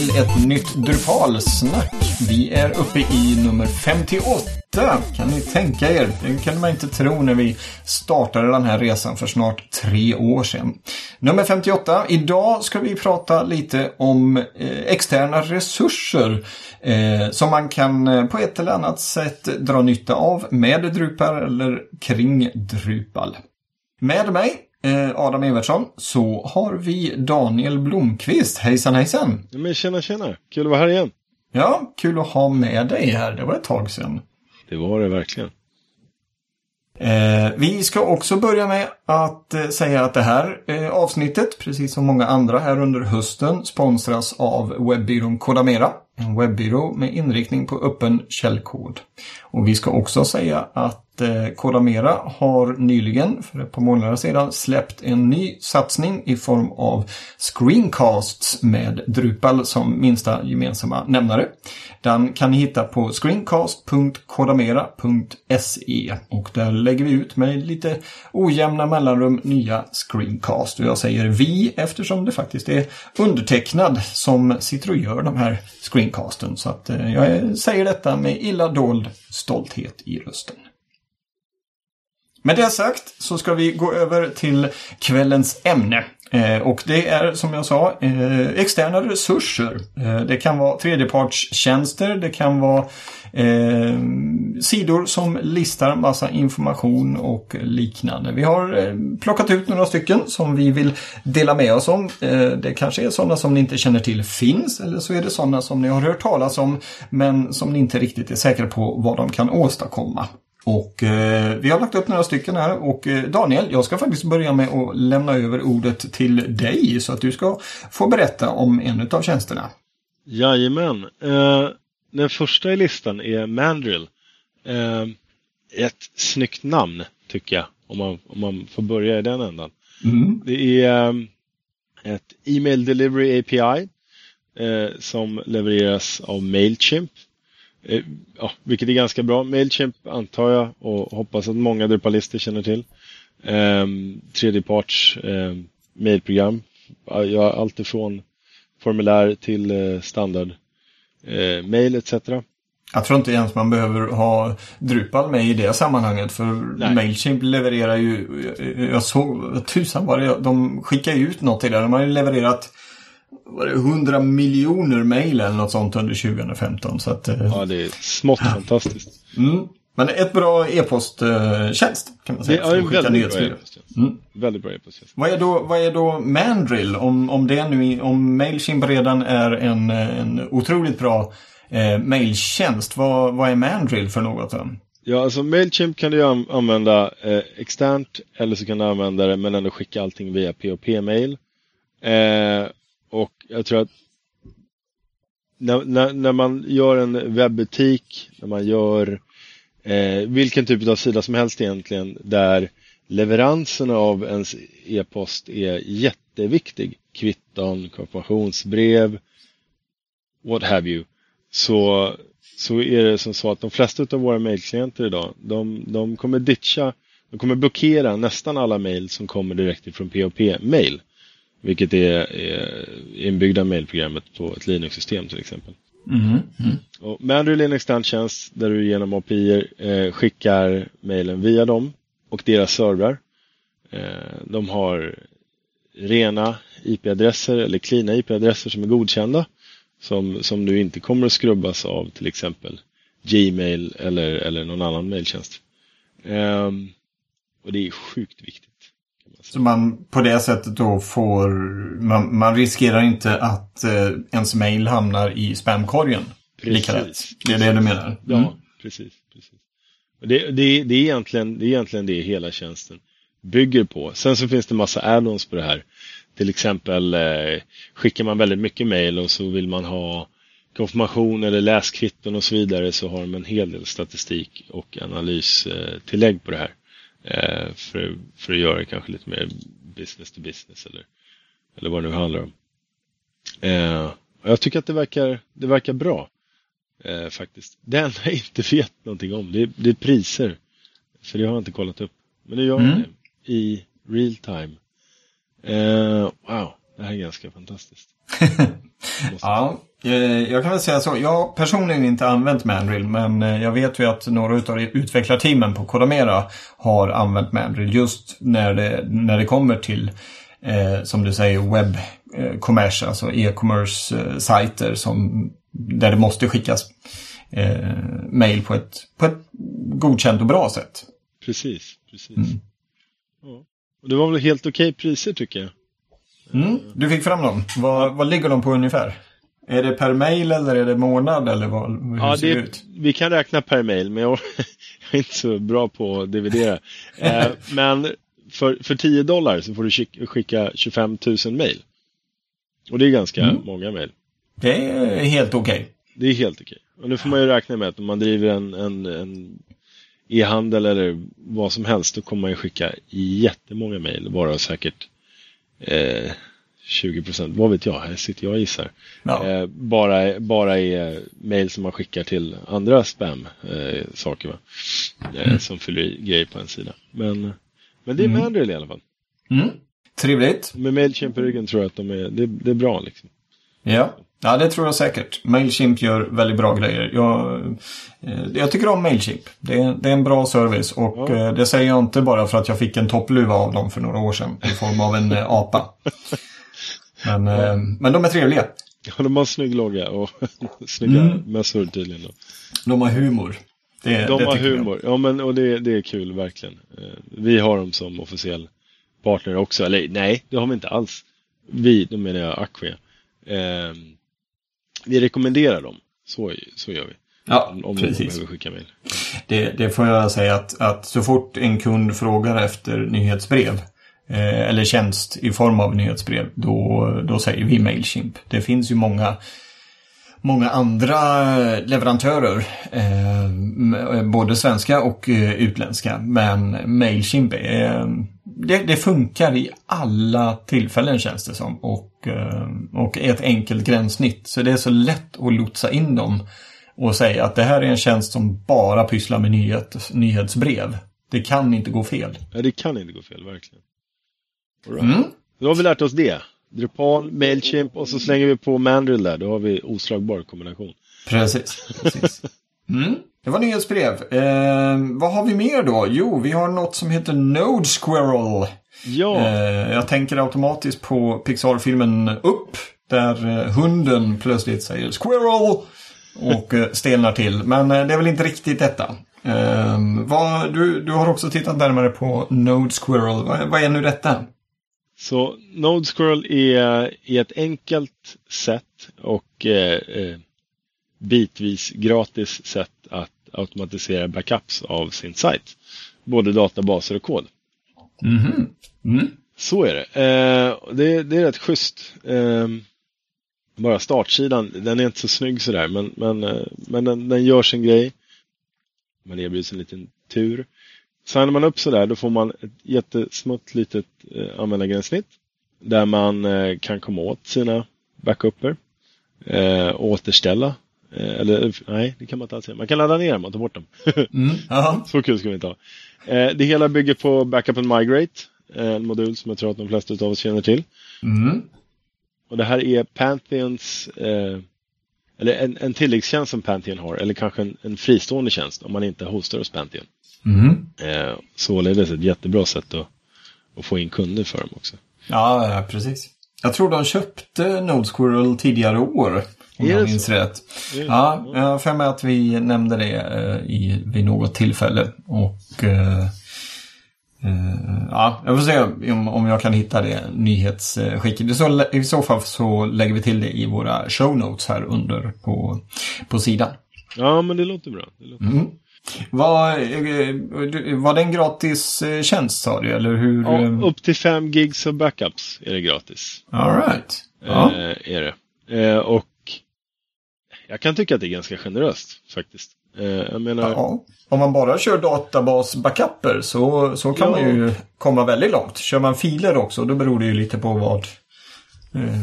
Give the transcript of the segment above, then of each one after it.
till ett nytt Drupalsnack. Vi är uppe i nummer 58. Kan ni tänka er? Det kunde man inte tro när vi startade den här resan för snart tre år sedan. Nummer 58. Idag ska vi prata lite om eh, externa resurser eh, som man kan eh, på ett eller annat sätt dra nytta av med Drupal eller kring Drupal. Med mig Adam Evertsson så har vi Daniel Blomqvist. Hejsan hejsan! Men tjena tjena! Kul att vara här igen! Ja, kul att ha med dig här. Det var ett tag sedan. Det var det verkligen. Eh, vi ska också börja med att eh, säga att det här eh, avsnittet, precis som många andra här under hösten, sponsras av webbyrån Kodamera. En webbyrå med inriktning på öppen källkod. Och vi ska också säga att Eh, kodamera har nyligen, för ett par månader sedan, släppt en ny satsning i form av screencasts med Drupal som minsta gemensamma nämnare. Den kan ni hitta på screencast.kodamera.se och där lägger vi ut med lite ojämna mellanrum nya screencast. Och jag säger vi eftersom det faktiskt är undertecknad som sitter och gör de här screencasten. Så att eh, jag säger detta med illa dold stolthet i rösten. Med det sagt så ska vi gå över till kvällens ämne. Eh, och det är som jag sa eh, externa resurser. Eh, det kan vara tredjepartstjänster, det kan vara eh, sidor som listar massa information och liknande. Vi har eh, plockat ut några stycken som vi vill dela med oss om. Eh, det kanske är sådana som ni inte känner till finns eller så är det sådana som ni har hört talas om men som ni inte riktigt är säkra på vad de kan åstadkomma. Och eh, vi har lagt upp några stycken här och eh, Daniel, jag ska faktiskt börja med att lämna över ordet till dig så att du ska få berätta om en av tjänsterna. Jajamän. Eh, den första i listan är Mandrill. Eh, ett snyggt namn tycker jag, om man, om man får börja i den ändan. Mm. Det är eh, ett e-mail delivery API eh, som levereras av Mailchimp. Eh, ja, vilket är ganska bra. Mailchimp antar jag och hoppas att många Drupalister känner till. Eh, tredjeparts eh, mailprogram. Jag har allt ifrån formulär till eh, standard eh, mail etc. Jag tror inte ens man behöver ha Drupal med i det sammanhanget för Nej. Mailchimp levererar ju, jag såg, tusan var det, de skickar ju ut något till det. De har ju levererat var det 100 miljoner mail eller något sånt under 2015. Så att, eh, Ja, det är smått fantastiskt. mm. Men ett bra e-posttjänst kan man Det säga. är som en väldigt bra e-posttjänst. Mm. Väldigt bra e-posttjänst. Vad är då, vad är då Mandrill? Om, om det nu, om Mailchimp redan är en, en otroligt bra eh, mailtjänst. Vad, vad är Mandrill för något då? Ja, alltså Mailchimp kan du an- använda eh, externt eller så kan du använda det men ändå skicka allting via POP-mail. Eh, och jag tror att när, när, när man gör en webbutik, när man gör eh, vilken typ av sida som helst egentligen där leveranserna av ens e-post är jätteviktig, kvitton, konfirmationsbrev, what have you, så, så är det som så att de flesta av våra mejlklienter idag, de, de kommer ditcha, de kommer blockera nästan alla mejl som kommer direkt ifrån POP-mejl vilket är, är inbyggda mailprogrammet på ett Linux-system till exempel. Mm. Mm. Och en extern tjänst där du genom API eh, skickar mailen via dem och deras servrar. Eh, de har rena IP-adresser eller cleana IP-adresser som är godkända som, som du inte kommer att skrubbas av till exempel Gmail eller, eller någon annan mailtjänst. Ehm, och det är sjukt viktigt. Så man på det sättet då får, man, man riskerar inte att eh, ens mail hamnar i spamkorgen. Lika lätt. Precis. Det är det du menar? Mm. Ja, precis. precis. Det, det, det, är egentligen, det är egentligen det hela tjänsten bygger på. Sen så finns det massa add-ons på det här. Till exempel eh, skickar man väldigt mycket mail och så vill man ha konfirmation eller läskvitton och så vidare så har de en hel del statistik och analystillägg på det här. Eh, för, för att göra det kanske lite mer business to business eller, eller vad det nu handlar om. Eh, och jag tycker att det verkar, det verkar bra eh, faktiskt. Det enda jag inte vet någonting om det är, det är priser. För det har jag inte kollat upp. Men det gör Mm. jag det i real time. Wow, det här är ganska fantastiskt. Ja, eh, jag kan väl säga så. Jag personligen inte använt Mandrill men eh, jag vet ju att några av utvecklarteamen på Kodamera har använt Mandrill just när det, när det kommer till eh, som du säger webb commerce, alltså e-commerce sajter som, där det måste skickas eh, mail på ett, på ett godkänt och bra sätt. Precis, precis. Mm. Ja. Och det var väl helt okej priser tycker jag. Mm, du fick fram dem. Vad, vad ligger de på ungefär? Är det per mail eller är det månad eller vad, hur ja, ser det, ut? Vi kan räkna per mail men jag, är inte så bra på att dividera. eh, men för, för 10 dollar så får du skicka 25 000 mail. Och det är ganska mm. många mail. Det är helt okej. Okay. Det är helt okej. Okay. Och nu får man ju räkna med att om man driver en, en, en e-handel eller vad som helst då kommer man ju skicka jättemånga mejl, varav säkert eh, 20 procent, vad vet jag, här sitter jag och gissar. Ja. Eh, bara, bara är mejl som man skickar till andra spam-saker eh, eh, mm. som fyller i grejer på en sida. Men, men det är mm. Mandrill i alla fall. Mm. Trevligt. Med Mailchimp i ryggen tror jag att de är, det, det är bra. Liksom. Ja. Ja, det tror jag säkert. Mailchimp gör väldigt bra grejer. Jag, eh, jag tycker om Mailchimp. Det är, det är en bra service och ja. Eh, det säger jag inte bara för att jag fick en toppluva av dem för några år sedan i form av en eh, apa. Men, ja. men de är trevliga. Ja, de har snygg logga och snygga mm. mössor tydligen. Då. De har humor. Det, de det har humor, ja men och det, det är kul verkligen. Vi har dem som officiell partner också, eller nej, det har vi inte alls. Vi, då menar jag Acquia. Um, vi rekommenderar dem. Så, så gör vi. Ja, om precis. skicka mejl. Det, det, får jag säga att, att så fort en kund frågar efter nyhetsbrev eh, eller tjänst i form av nyhetsbrev, då, då säger vi Mailchimp. Det finns ju många många andra leverantörer, eh, både svenska och eh, utländska. Men Mailchimp är, det, det, funkar i alla tillfällen känns det som. Och, eh, och är ett enkelt gränssnitt. Så det är så lätt att lotsa in dem och säga att det här är en tjänst som bara pysslar med nyhet, nyhetsbrev. Det kan inte gå fel. Nej, det kan inte gå fel, verkligen. Right. Mm. Då har vi lärt oss det. Drupal, Mailchimp och så slänger vi på Mandrill där. Då har vi oslagbar kombination. Precis. precis. Mm. Det var nyhetsbrev. Eh, vad har vi mer då? Jo, vi har något som heter Node Squirrel. Ja. Eh, jag tänker automatiskt på Pixar-filmen Upp. Där eh, hunden plötsligt säger Squirrel och eh, stelnar till. Men eh, det är väl inte riktigt detta. Eh, vad, du, du har också tittat närmare på Node Squirrel. Vad, vad är nu detta? Så Node Squirrel är, är ett enkelt sätt och eh, bitvis gratis sätt att automatisera backups av sin sajt. Både databaser och kod. Mm. Mm. Så är det. Eh, det. Det är rätt schysst. Eh, bara startsidan, den är inte så snygg sådär men, men, eh, men den, den, gör sin grej. Man erbjuds en liten tur. Signar man upp sådär då får man ett jättesmutt litet eh, användargränssnitt där man eh, kan komma åt sina backuper eh, återställa eller nej, det kan man inte alls säga. Man kan ladda ner dem och ta bort dem. Mm, så kul ska vi inte ha. Eh, det hela bygger på Backup and Migrate. Eh, en modul som jag tror att de flesta av oss känner till. Mm. Och det här är Pantheons eller en, en tilläggstjänst som Pantheon har eller kanske en, en fristående tjänst om man inte hostar hos Pantheon. Mm. således ett jättebra sätt att, att få in kunder för dem också. Ja, precis. Jag tror de köpte Node Squirrel tidigare år. Om jag minns rätt. Ja, jag har för mig att vi nämnde det eh, i, vid något tillfälle. Och eh, eh, ja, jag får se om, om jag kan hitta det nyhetsskicket. Så, I så fall så lägger vi till det i våra show notes här under på, på sidan. Ja, men det låter bra. Det låter mm. Var, eh, var det en gratis tjänst sa du, eller hur? Ja, upp till 5 gigs av backups är det gratis. All right. Ja. är det. och jag kan tycka att det är ganska generöst faktiskt. Eh, menar... Ja, om man bara kör databas-backuper så, så kan ja. man ju komma väldigt långt. Kör man filer också då beror det ju lite på vad, eh,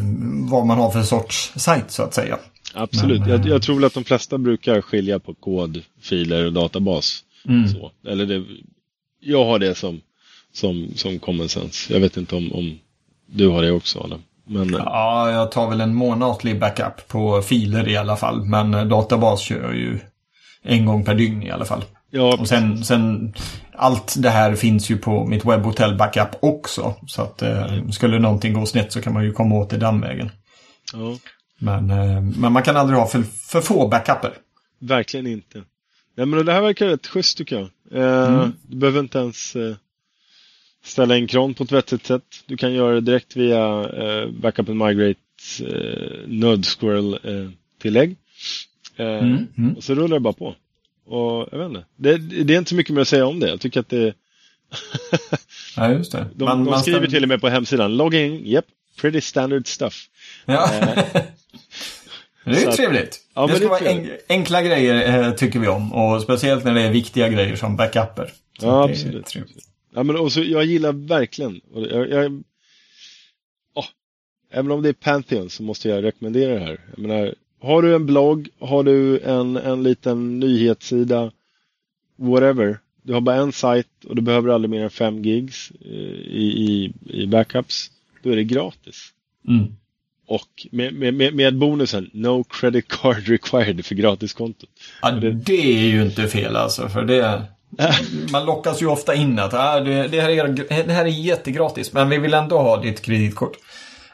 vad man har för sorts sajt så att säga. Absolut, Men, jag, jag, tror väl att de flesta brukar skilja på kod, filer och databas. Mm. Så. Eller det, jag har det som, som, som common sense. Jag vet inte om, om du har det också Adam. Men, Ja, jag tar väl en månatlig backup på filer i alla fall. Men eh, databas kör jag ju en gång per dygn i alla fall. ja, Och sen, sen allt det här finns ju på mitt webbhotell backup också. Så att eh, skulle någonting gå snett så kan man ju komma åt det den vägen. ja, Men, eh, men man kan aldrig ha för, för få backuper. verkligen inte. Nej, men det här verkar rätt schysst tycker jag. Eh, Mm. Du behöver inte ens eh, ställa in kron på ett vettigt sätt. Du kan göra det direkt via eh, Backup and Migrate eh, Node Squirrel eh, tillägg. Eh, Mm, mm. Och så rullar det bara på. Och jag vet inte. Det, det är inte så mycket mer att säga om det. Jag tycker att det Ja, just det. De, Man- de man skriver stäm- till och med på hemsidan, log in, yep, pretty standard stuff. Ja. det är ju att- trevligt. Ja, det ska det är vara en, enkla grejer eh, tycker vi om. Och speciellt när det är viktiga grejer som backuper. Så Ja, absolut. Ja, men också, jag gillar verkligen, och jag, jag, åh, även om det är Pantheon så måste jag rekommendera det här. Jag menar, har du en blogg, har du en, en liten nyhetssida, whatever. Du har bara en sajt och du behöver aldrig mer än 5 gigs eh, i, i, i backups. Då är det gratis. Mm. Och med, med, med, med bonusen No credit card required för gratiskontot. Ja, det är ju inte fel alltså. För det, man lockas ju ofta in att ah, det, här är, det här är jättegratis. Men vi vill ändå ha ditt kreditkort.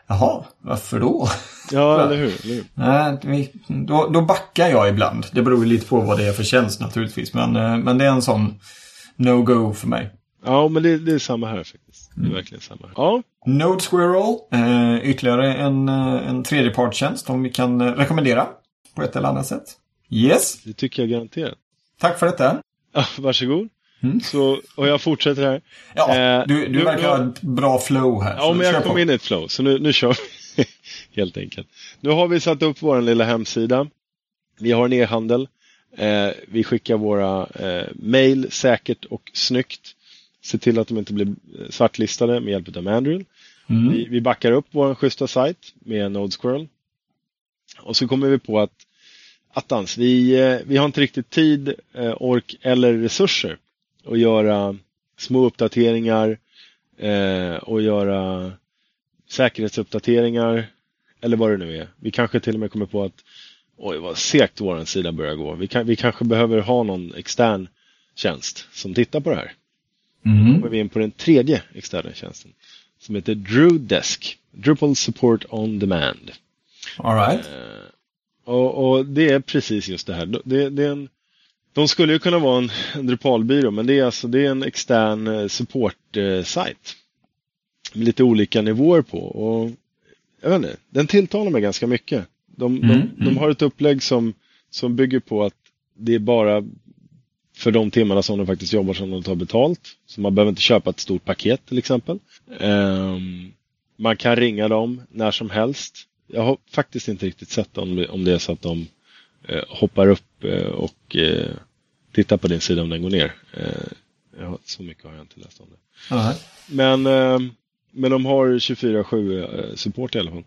Jaha, varför då? Ja, eller hur? Eller hur? Nej, vi, då, då backar jag ibland. Det beror ju lite på vad det är för tjänst naturligtvis. Men, eh, men det är en sån no-go för mig. Ja, men det, det är samma här faktiskt. Det är verkligen samma. Här. Ja, Node Squirrel, eh, ytterligare en, eh, en tredjepartstjänst som vi kan rekommendera på ett eller annat sätt. Yes, det tycker jag garanterat. tack för detta. Ja, varsågod. Mm. Så, och jag fortsätter här. Ja, Eh, du, du verkar ha ett bra flow här. Ja, men jag på. kom in i ett flow, så nu, nu kör vi. Helt enkelt. Nu har vi satt upp vår lilla hemsida. Vi har en e-handel. Eh, vi skickar våra eh, mail säkert och snyggt. Se till att de inte blir eh, svartlistade med hjälp av Mandrill. Mm. Vi, vi backar upp vår schyssta sajt med Node Squirrel. Och så kommer vi på att attans, vi, eh, vi har inte riktigt tid, eh, ork eller resurser att göra små uppdateringar eh, och göra säkerhetsuppdateringar eller vad det nu är. Vi kanske till och med kommer på att oj vad segt vår sida börjar gå. Vi, kan, vi kanske behöver ha någon extern tjänst som tittar på det här Mm. kommer vi in på den tredje externa tjänsten som heter Drewdesk. Drupal Support On Demand. All right. Eh, och, och det är precis just det här. Det, det är en, de skulle ju kunna vara en, en Drupalbyrå men det är alltså det är en extern eh, support-sajt. Med lite olika nivåer på. Och jag vet inte, den tilltalar mig ganska mycket. De, Mm, de, mm. de har ett upplägg som, som bygger på att det är bara för de timmarna som de faktiskt jobbar som de tar betalt. Så man behöver inte köpa ett stort paket till exempel. Ehm, man kan ringa dem när som helst. Jag har faktiskt inte riktigt sett om det, om det är så att de eh, hoppar upp eh, och eh, tittar på din sida om den går ner. Eh, jag har, så mycket har jag inte läst om det. Right. Men, eh, men de har 24-7 eh, support i alla fall.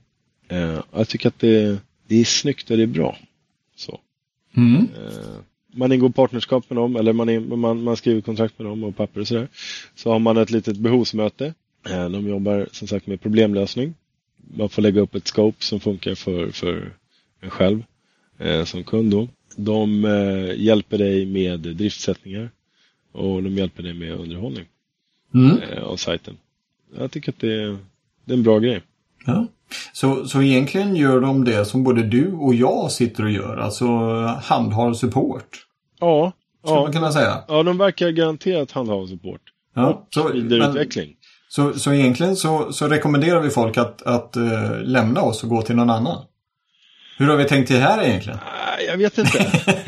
Jag tycker att det, det är snyggt och det är bra. Så. Mm. Man ingår partnerskap med dem eller man, in, man, man skriver kontrakt med dem och papper och sådär. Så har man ett litet behovsmöte. Eh, de jobbar som sagt med problemlösning. Man får lägga upp ett scope som funkar för, för en själv eh, som kund. Då. De eh, hjälper dig med driftsättningar och de hjälper dig med underhållning Mm. eh, av sajten. Jag tycker att det är, det är en bra grej. Ja. Så, så egentligen gör de det som både du och jag sitter och gör, alltså handhar support. Ja, Skulle ja, man kunna säga. ja de verkar garanterat handha support. Ja, så, men, Vidareutveckling. Så, så egentligen så, så rekommenderar vi folk att, att eh, lämna oss och gå till någon annan. Hur har vi tänkt det här egentligen? Jag vet inte.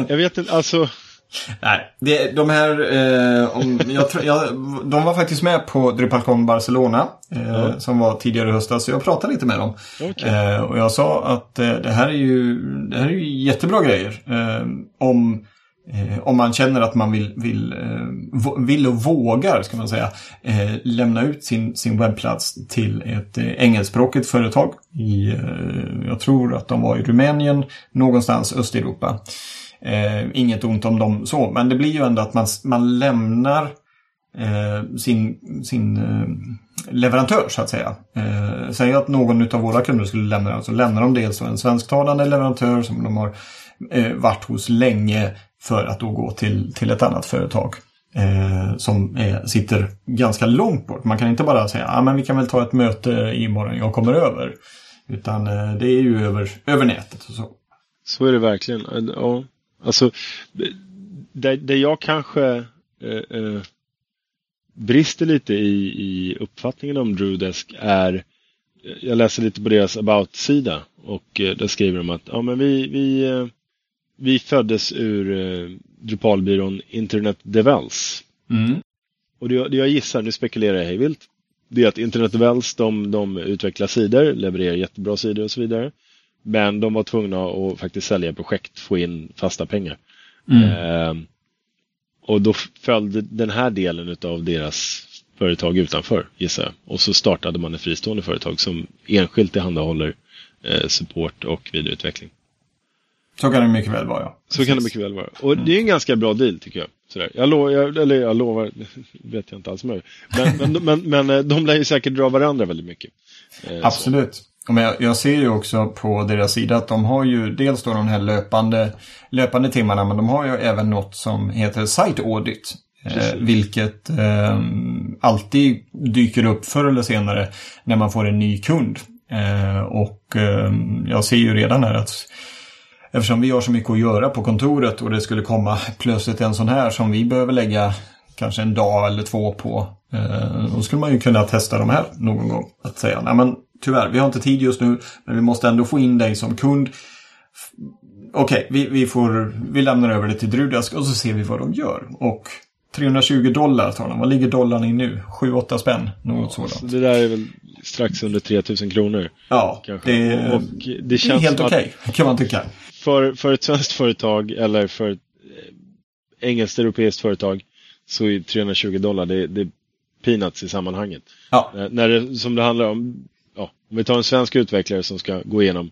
Jag vet inte, alltså. Nej, det, de här, eh, om, jag, jag, de var faktiskt med på DrupalCon Barcelona eh, Ja. som var tidigare i höstas. Så jag pratade lite med dem. Okej. Eh, och jag sa att eh, det, här är ju, det här är ju jättebra grejer. Eh, om, eh, om man känner att man vill, vill, eh, vill och vågar ska man säga, eh, lämna ut sin, sin webbplats till ett eh, engelskspråkigt företag. I, eh, jag tror att de var i Rumänien, någonstans Östeuropa. Eh, inget ont om dem så, men det blir ju ändå att man, man lämnar sin, sin leverantör så att säga. Eh, säg att någon av våra kunder skulle lämna den så lämnar de dels en svensktalande leverantör som de har eh, varit hos länge för att då gå till, till ett annat företag. Eh, som är, sitter ganska långt bort. Man kan inte bara säga att ah, vi kan väl ta ett möte imorgon, jag kommer över. Utan eh, det är ju över, över nätet och så. Så är det verkligen. Eh, ja. Alltså, det, det jag kanske eh, eh, brister lite i, i uppfattningen om Drewdesk är eh, jag läser lite på deras about-sida och eh, där skriver de att ja, men vi, vi, vi föddes ur eh, Drupalbyrån Internet Devels. Mm. Och det, det jag gissar, nu spekulerar jag hej vilt, det är att Internet Devels de, de utvecklar sidor, levererar jättebra sidor och så vidare. Men de var tvungna att faktiskt sälja projekt, få in fasta pengar. Mm. Eh, och då följde den här delen av deras företag utanför, gissar jag. Och så startade man ett fristående företag som enskilt tillhandahåller eh, support och vidareutveckling. Så kan det mycket väl vara, ja. Så kan det mycket väl vara. Och mm. det är en ganska bra deal, tycker jag. Sådär. Jag, lo jag, eller jag lovar, vet jag inte alls jag men, men, men, men eh, de lär ju säkert dra varandra väldigt mycket. Eh, Absolut. Så. Men jag, jag, ser ju också på deras sida att de har ju dels då de här löpande, löpande timmarna men de har ju även något som heter Site Audit. Eh, vilket eh, alltid dyker upp förr eller senare när man får en ny kund. Eh, och eh, jag ser ju redan här att eftersom vi har så mycket att göra på kontoret och det skulle komma plötsligt en sån här som vi behöver lägga kanske en dag eller två på. Eh, då skulle man ju kunna testa de här någon gång. Att säga, nej men tyvärr, vi har inte tid just nu, men vi måste ändå få in dig som kund. Okej, okay, vi, vi, får, vi lämnar över det till Drudask och så ser vi vad de gör. Och 320 dollar tar de. Vad ligger dollarn i nu? 7-8 spänn? Något ja, sådant. det där är väl strax under 3000 kronor. Ja, det, och det, det känns är helt okej okay, kan man tycka. För, för ett svenskt företag eller för ett eh, engelskt europeiskt företag så är 320 dollar det, det är peanuts i sammanhanget. Ja. Eh, när det, som det handlar om ja, om vi tar en svensk utvecklare som ska gå igenom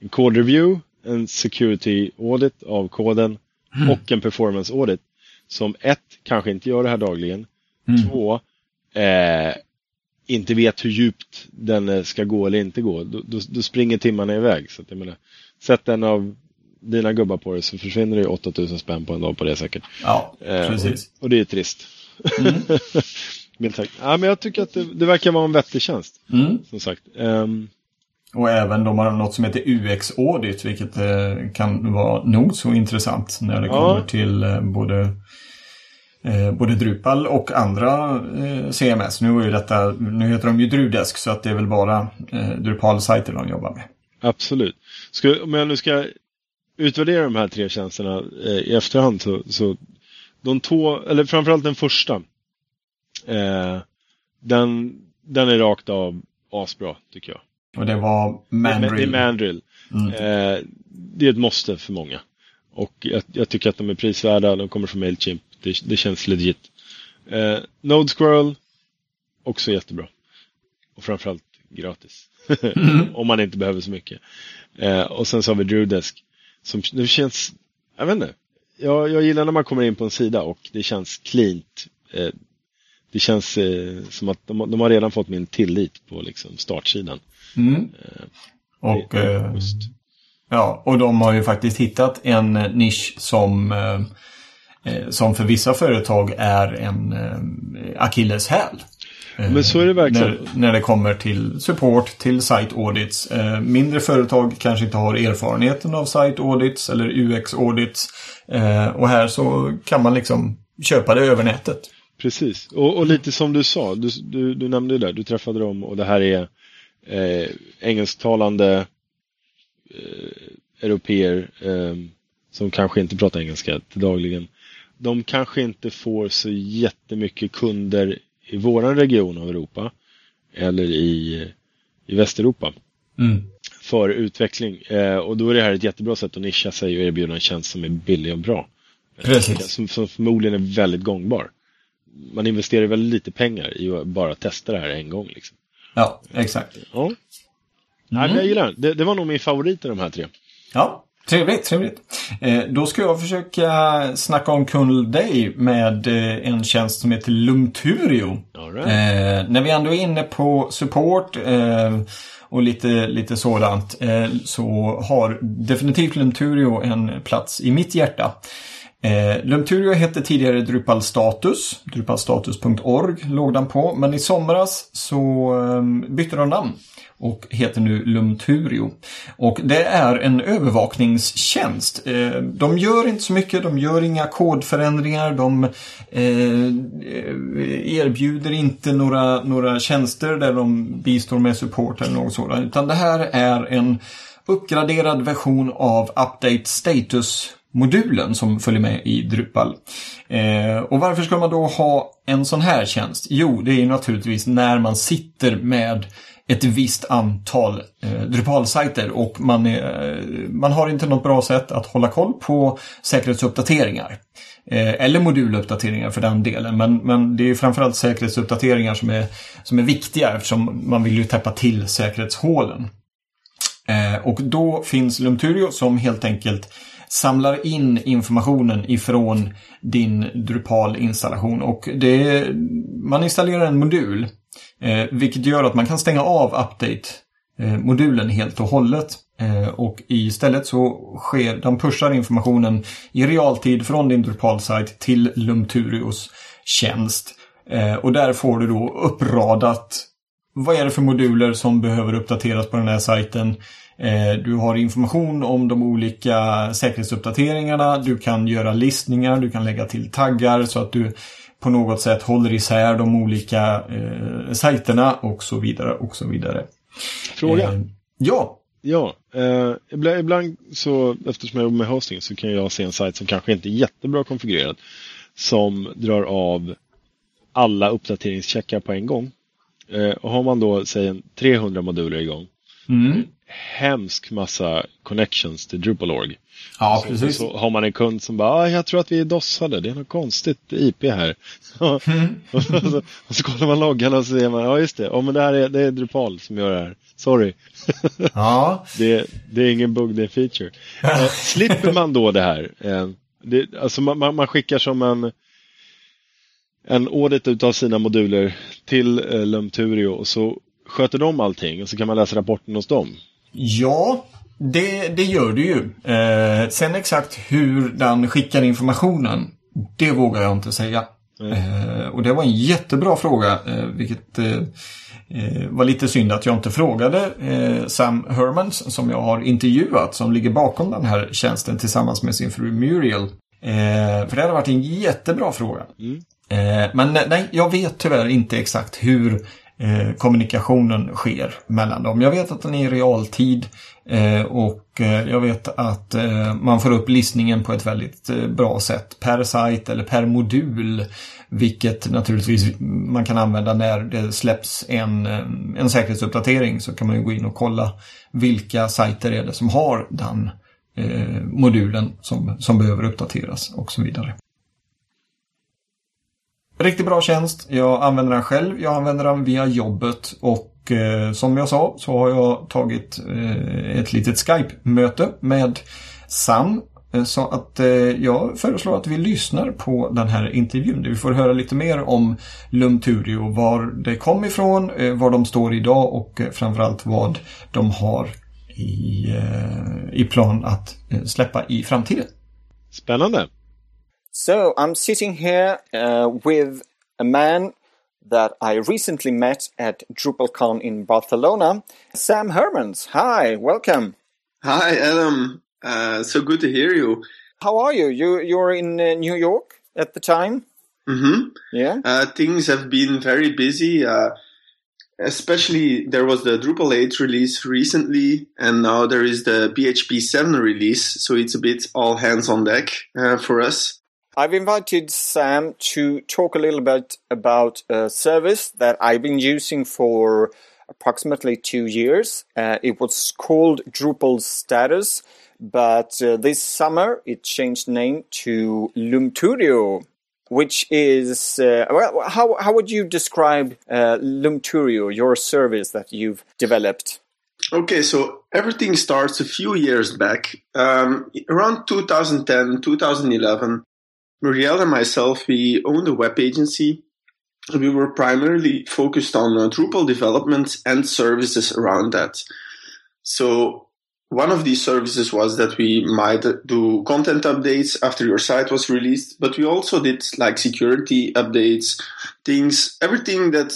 en code review, en security audit av koden mm. och en performance audit. Som ett, kanske inte gör det här dagligen. Mm. Två, eh, inte vet hur djupt den eh, ska gå eller inte gå. Då, då, då springer timmarna iväg. Så att jag menar, sätt en av dina gubbar på det så försvinner det 8000 spänn på en dag på det säkert. Ja, precis. Eh, och, och, det är trist. Mm. Men, tack. Ja, men jag tycker att det, det verkar vara en vettig tjänst. Mm. Som sagt. Um... Och även de har något som heter UX Audit vilket eh, kan vara nog så intressant när det ja. kommer till eh, både eh, både Drupal och andra CMS. Nu, är ju detta, nu heter de ju Drudesk så att det är väl bara Drupal-sajter de jobbar med. Absolut. Ska, om jag nu ska utvärdera de här tre tjänsterna i efterhand så, så de två, eller framförallt den första Eh, den, den är rakt av asbra tycker jag. Och det var Mandrill? Det, är Mandrill. Mm. Eh, det är ett måste för många. Och jag, jag, tycker att de är prisvärda, de kommer från Mailchimp. Det, det känns legit. Eh, Node Squirrel, också jättebra. Och framförallt gratis. Mm. Om man inte behöver så mycket. Eh, och sen så har vi Drewdesk. Som det känns, jag vet inte. Jag, jag gillar när man kommer in på en sida och det känns cleant. Eh, det känns eh, som att de, de, har redan fått min tillit på liksom, startsidan. Mm. Eh, och, eh, ja, och de har ju faktiskt hittat en nisch som, eh, eh, som för vissa företag är en eh, akilleshäl. Men så är det verkligen. När, när, det kommer till support, till site audits. mindre företag kanske inte har erfarenheten av site audits eller UX audits. och här så kan man liksom köpa det över nätet. Precis, och, och, lite som du sa, du, du, du nämnde det där, du träffade dem och det här är eh, engelsktalande eh, europeer eh, som kanske inte pratar engelska till dagligen. De kanske inte får så jättemycket kunder i våran region av Europa eller i, i Västeuropa mm. för utveckling. Eh, och då är det här ett jättebra sätt att nischa sig och erbjuda en tjänst som är billig och bra. Precis. Som, som förmodligen är väldigt gångbar man investerar väldigt lite pengar i att bara testa det här en gång. Liksom. Ja, exakt. Ja. Mm. Nej, jag gillar det. det. var nog min favorit av de här tre. Ja. Trevligt, trevligt. Eh, då ska jag försöka snacka om kund dig med eh, en tjänst som heter Lumturio. Right. Eh, när vi ändå är inne på support eh, och lite, lite sådant eh, så har definitivt Lumturio en plats i mitt hjärta. Eh, Lumturio hette tidigare Drupal Status, drupalstatus.org låg den på, men i somras så eh, bytte de namn och heter nu Lumturio. Och det är en övervakningstjänst. Eh, de gör inte så mycket, de gör inga kodförändringar, de eh, eh, erbjuder inte några, några tjänster där de bistår med support eller något sådant. Utan det här är en uppgraderad version av Update Status modulen som följer med i Drupal. Eh, och varför ska man då ha en sån här tjänst? Jo, det är naturligtvis när man sitter med ett visst antal eh, Drupal-sajter och man, är, eh, man har inte något bra sätt att hålla koll på säkerhetsuppdateringar. Eh, eller moduluppdateringar för den delen. Men, men det är framförallt säkerhetsuppdateringar som är, som är viktiga eftersom man vill ju täppa till säkerhetshålen. Eh, och då finns Lumturio som helt enkelt samlar in informationen ifrån din Drupal-installation. Och det, man installerar en modul Eh, vilket gör att man kan stänga av update-modulen eh, helt och hållet. Eh, och istället så sker, de pushar informationen i realtid från din Drupal-sajt till Lumturios tjänst. Eh, och där får du då uppradat vad är det för moduler som behöver uppdateras på den här sajten. Eh, du har information om de olika säkerhetsuppdateringarna. Du kan göra listningar, du kan lägga till taggar så att du på något sätt håller isär de olika eh, sajterna och så vidare och så vidare. Fråga? Eh, ja. Ja, eh, ibland, ibland, så eftersom jag jobbar med hosting så kan jag se en sajt som kanske inte är jättebra konfigurerad som drar av alla uppdateringscheckar på en gång. Eh, och har man då, säg en 300 moduler igång, mm. Hemsk massa connections till Drupal.org. Ja, så, precis. Så har man en kund som bara, ah, jag tror att vi är dossade, det är något konstigt IP här. Mm. och, så, och, så, kollar man loggan och så ser man, ja just det, oh, men det här är, det är Drupal som gör det här. Sorry. ja. det, det är ingen bugg, det är feature. eh, slipper man då det här? Eh, det, alltså man, man, skickar som en en audit utav sina moduler till eh, Lumturio och så sköter de allting och så kan man läsa rapporten hos dem. Ja, det, det gör du ju. Eh, sen exakt hur den skickar informationen, det vågar jag inte säga. Mm. Eh, och det var en jättebra fråga, eh, vilket eh, eh, var lite synd att jag inte frågade eh, Sam Hermans som jag har intervjuat, som ligger bakom den här tjänsten tillsammans med sin fru Muriel. för det hade varit en jättebra fråga. Mm. men nej, jag vet tyvärr inte exakt hur eh, kommunikationen sker mellan dem. Jag vet att den är i realtid eh, och eh, jag vet att eh, man får upp listningen på ett väldigt eh, bra sätt per sajt eller per modul. Vilket naturligtvis man kan använda när det släpps en, eh, en säkerhetsuppdatering så kan man ju gå in och kolla vilka sajter är det som har den modulen som, som behöver uppdateras och så vidare. Riktigt bra tjänst. Jag använder den själv. Jag använder den via jobbet och eh, som jag sa så har jag tagit eh, ett litet Skype-möte med Sam. Eh, så att eh, jag föreslår att vi lyssnar på den här intervjun. Vi får höra lite mer om Lumturio, var det kom ifrån, eh, var de står idag och eh, framförallt vad de har i, eh, i plan att eh, släppa i framtiden. Spännande! So I'm sitting here uh, with a man that I recently met at DrupalCon in Barcelona, Sam Hermans. Hi, welcome. Hi, Adam. Uh, so good to hear you. How are you? You you're in uh, New York at the time. Mm-hmm. Yeah. Uh, things have been very busy. Uh, especially there was the Drupal 8 release recently, and now there is the PHP 7 release. So it's a bit all hands on deck uh, for us. I've invited Sam to talk a little bit about a service that I've been using for approximately two years. Uh, it was called Drupal Status, but uh, this summer it changed name to Lumturio, which is uh, well. How how would you describe uh, Lumturio, your service that you've developed? Okay, so everything starts a few years back. Um, around 2010, 2011, Muriel and myself, we owned a web agency. We were primarily focused on uh, Drupal development and services around that. So one of these services was that we might do content updates after your site was released, but we also did like security updates, things, everything that,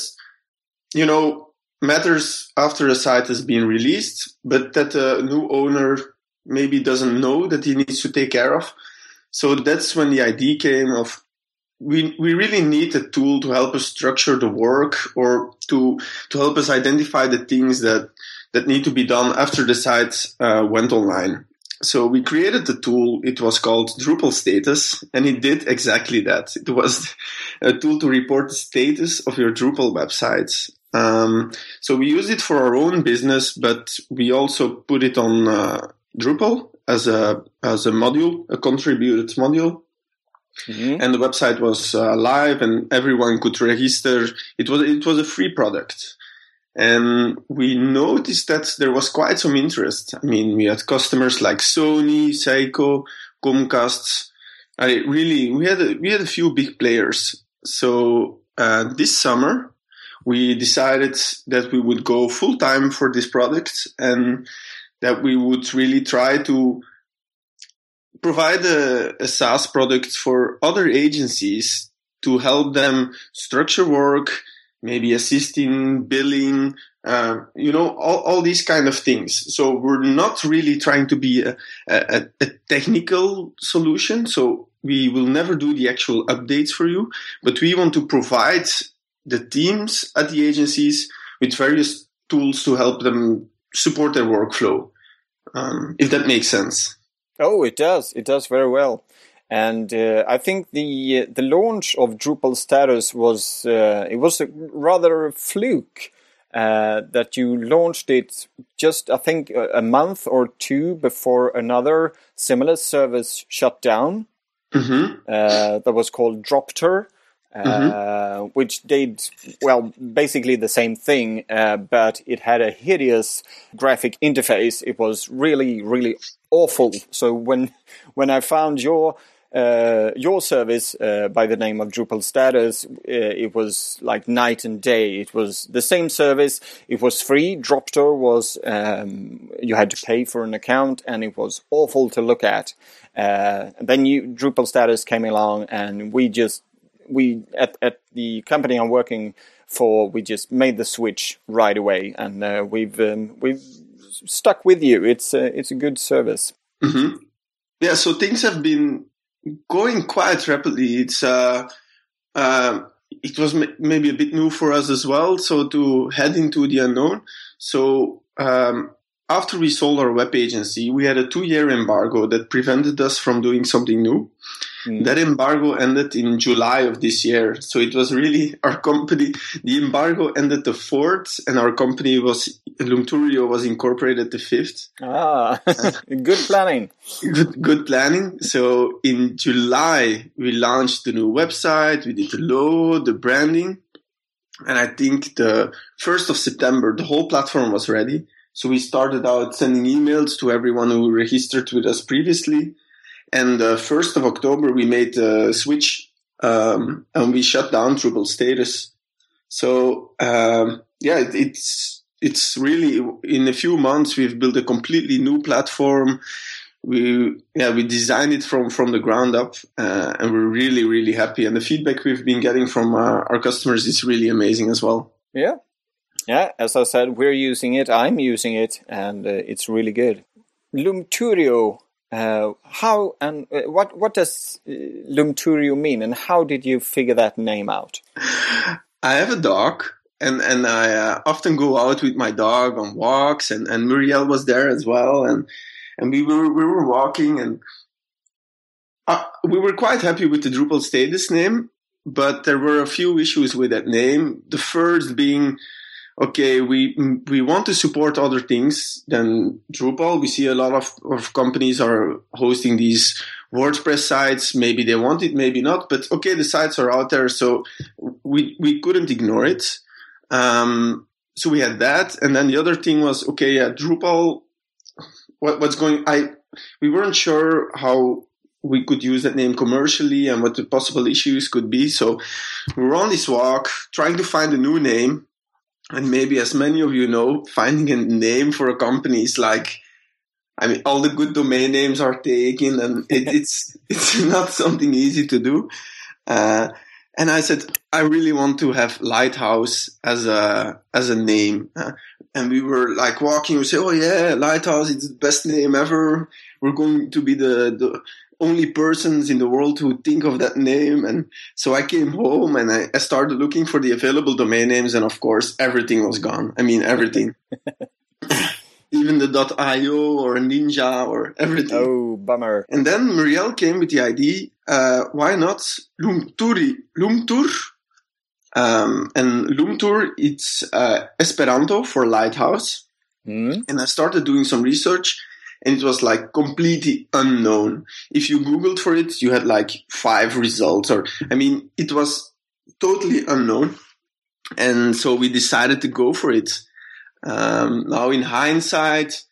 you know, matters after a site has been released, but that a new owner maybe doesn't know that he needs to take care of. So that's when the idea came of we we really need a tool to help us structure the work or to to help us identify the things that that need to be done after the site uh, went online. So we created the tool. It was called Drupal Status, and it did exactly that. It was a tool to report the status of your Drupal websites. Um, so we use it for our own business, but we also put it on uh, Drupal as a as a module, a contributed module. Mm-hmm. And the website was uh, live, and everyone could register. It was it was a free product, and we noticed that there was quite some interest. I mean, we had customers like Sony, Seiko, Comcast. I really we had a, we had a few big players. So uh, this summer we decided that we would go full time for this product and that we would really try to provide a, a SaaS product for other agencies to help them structure work, maybe assist in billing, uh, you know, all, all these kind of things. So we're not really trying to be a, a, a technical solution. So we will never do the actual updates for you, but we want to provide the teams at the agencies with various tools to help them support their workflow. Um, if that makes sense. Oh, it does. It does very well. And uh, I think the the launch of Drupal status was uh, it was a rather a fluke uh, that you launched it just I think a, month or two before another similar service shut down. Mm-hmm. Uh, that was called Dropter, mm-hmm. Uh, which did well basically the same thing, uh, but it had a hideous graphic interface. It was really really awful. So when when I found your uh, your service uh, by the name of Drupal Status, uh, it was like night and day. It was the same service. It was free. Dropter was um, you had to pay for an account, and it was awful to look at. Uh, then you Drupal Status came along, and we just we at at the company I'm working for, we just made the switch right away, and uh, we've um, we've stuck with you. It's a, it's a good service. Mm-hmm. Yeah, so things have been going quite rapidly. It's uh, uh, it was m- maybe a bit new for us as well. So to head into the unknown. So um, after we sold our web agency, we had a two year embargo that prevented us from doing something new. Mm. That embargo ended in July of this year. So it was really our company. The embargo ended the 4th and our company was, Lumturio was incorporated the 5th. Ah, good planning. Good, good planning. So in July, we launched the new website. We did the logo, the branding. And I think the 1st of September, the whole platform was ready. So we started out sending emails to everyone who registered with us previously. And the 1st of October, we made a switch um, and we shut down Drupal status. So, um, yeah, it, it's, it's really in a few months, we've built a completely new platform. We, yeah, we designed it from, from the ground up, uh, and we're really, really happy. And the feedback we've been getting from uh, our customers is really amazing as well. Yeah. Yeah. As I said, we're using it. I'm using it and uh, it's really good. Lumturio uh, how and uh, what what does uh, Lumturio mean, and how did you figure that name out? I have a dog, and and I uh, often go out with my dog on walks, and and Muriel was there as well, and and we were we were walking, and uh, we were quite happy with the Drupal status name, but there were a few issues with that name. The first being okay, we we want to support other things than Drupal. We see a lot of, of companies are hosting these WordPress sites. Maybe they want it, maybe not. But okay, the sites are out there, so we we couldn't ignore it. Um, so we had that, and then the other thing was okay, yeah, Drupal. What, what's going? I we weren't sure how we could use that name commercially and what the possible issues could be. So we were on this walk trying to find a new name. And maybe as many of you know, finding a name for a company is like, I mean, all the good domain names are taken and it, it's, it's not something easy to do. Uh, and I said, I really want to have Lighthouse as a, as a name. Uh, and we were like walking, we say, Oh yeah, Lighthouse, it's the best name ever. We're going to be the, the, only persons in the world who think of that name. And so I came home and I, I started looking for the available domain names. And of course, everything was gone. I mean, everything. Even the .io or Ninja or everything. Oh, bummer. And then Muriel came with the idea, uh, why not Lumturi, Lumtur? Um, and Lumtur, it's uh, Esperanto for lighthouse. Mm. And I started doing some research and it was like completely unknown. If you Googled for it, you had like five results or, I mean, it was totally unknown. And so we decided to go for it. Um, now in hindsight,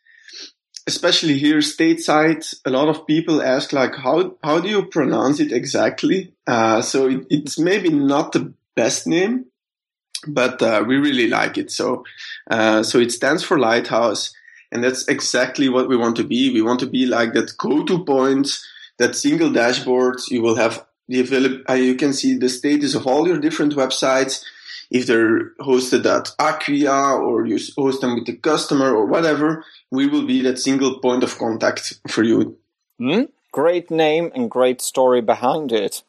especially here stateside, a lot of people ask like, how, how do you pronounce it exactly? Uh, so it, it's maybe not the best name, but, uh, we really like it. So, uh, so it stands for Lighthouse and that's exactly what we want to be. We want to be like that go-to point, that single dashboard. You will have the available, uh, you can see the status of all your different websites. If they're hosted at Acquia or you host them with the customer or whatever, we will be that single point of contact for you. Mm? Great name and great story behind it.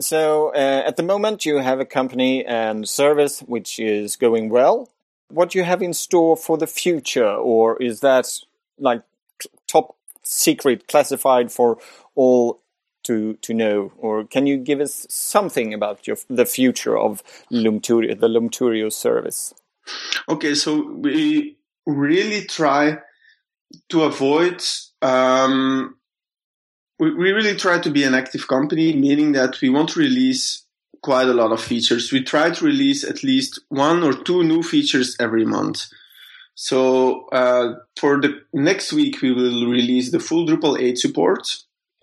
So uh, at the moment, you have a company and service which is going well what you have in store for the future, or is that like top secret, classified for all to to know? Or can you give us something about your the future of Lumturio, the Lumturio service? Okay, so we really try to avoid. Um, we, we really try to be an active company, meaning that we want to release quite a lot of features. We try to release at least one or two new features every month. So uh, for the next week, we will release the full Drupal 8 support.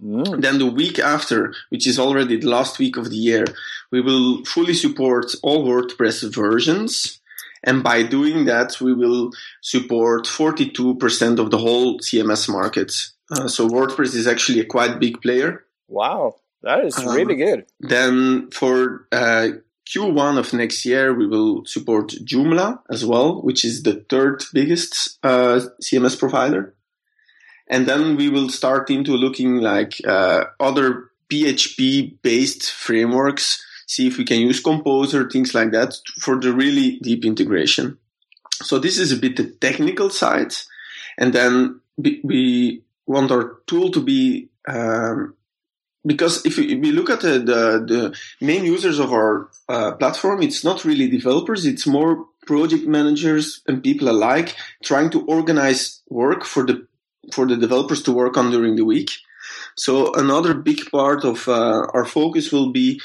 Mm. Then the week after, which is already the last week of the year, we will fully support all WordPress versions. And by doing that, we will support 42% of the whole CMS market. Uh, so WordPress is actually a quite big player. Wow. That is um, really good. Then for uh, Q1 of next year, we will support Joomla as well, which is the third biggest uh, CMS provider. And then we will start into looking like uh, other PHP based frameworks, see if we can use Composer, things like that for the really deep integration. So this is a bit the technical side. And then we want our tool to be um, because if we look at the, the, the main users of our uh, platform, it's not really developers, it's more project managers and people alike trying to organize work for the for the developers to work on during the week. So another big part of uh, our focus will be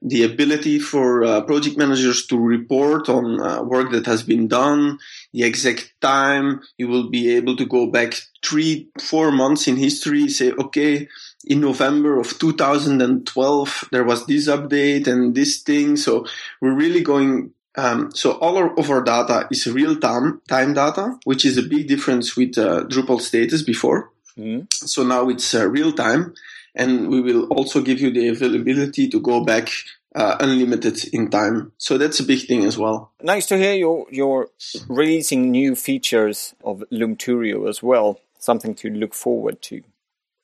the ability for uh, project managers to report on uh, work that has been done, the exact time. You will be able to go back three, four months in history, say, okay, in November of 2012, there was this update and this thing. So we're really going. Um, so all of our data is real time time data, which is a big difference with uh, Drupal status before. Mm. So now it's uh, real time, and we will also give you the availability to go back uh, unlimited in time. So that's a big thing as well. Nice to hear you're, you're releasing new features of Lumturio as well. Something to look forward to.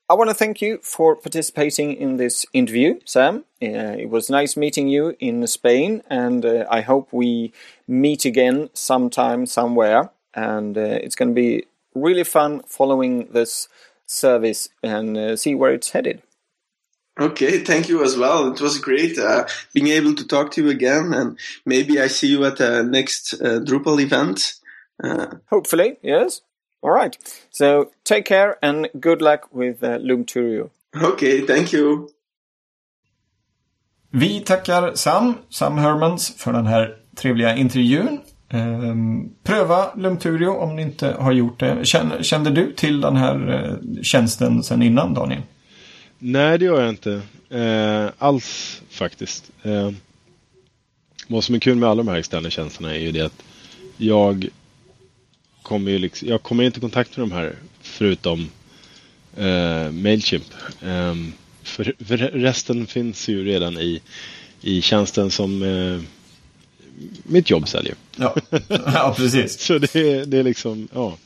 I want to thank you for participating in this interview, Sam. Uh, it was nice meeting you in Spain, and uh, I hope we meet again sometime, somewhere. And uh, it's going to be really fun following this service and uh, see where it's headed. Okay, thank you as well. It was great uh, being able to talk to you again, and maybe I see you at the next uh, Drupal event. Hopefully, yes. All right. So take care and good luck with uh, Lumturio. Okay, thank you. Vi tackar Sam, Sam Hermans, för den här trevliga intervjun. Ehm, pröva Lumturio om ni inte har gjort det. Kände, kände du till den här eh, tjänsten sedan innan Daniel? Nej, det gör jag inte. Eh, alls faktiskt. Eh, vad som är kul med alla de här externa tjänsterna är ju det att jag kommer ju liksom, jag kommer inte i kontakt med de här förutom eh, Mailchimp. Eh, för, för, resten finns ju redan i, i tjänsten som eh, mitt jobb säljer. Ja, ja precis. Så det, det är liksom, ja.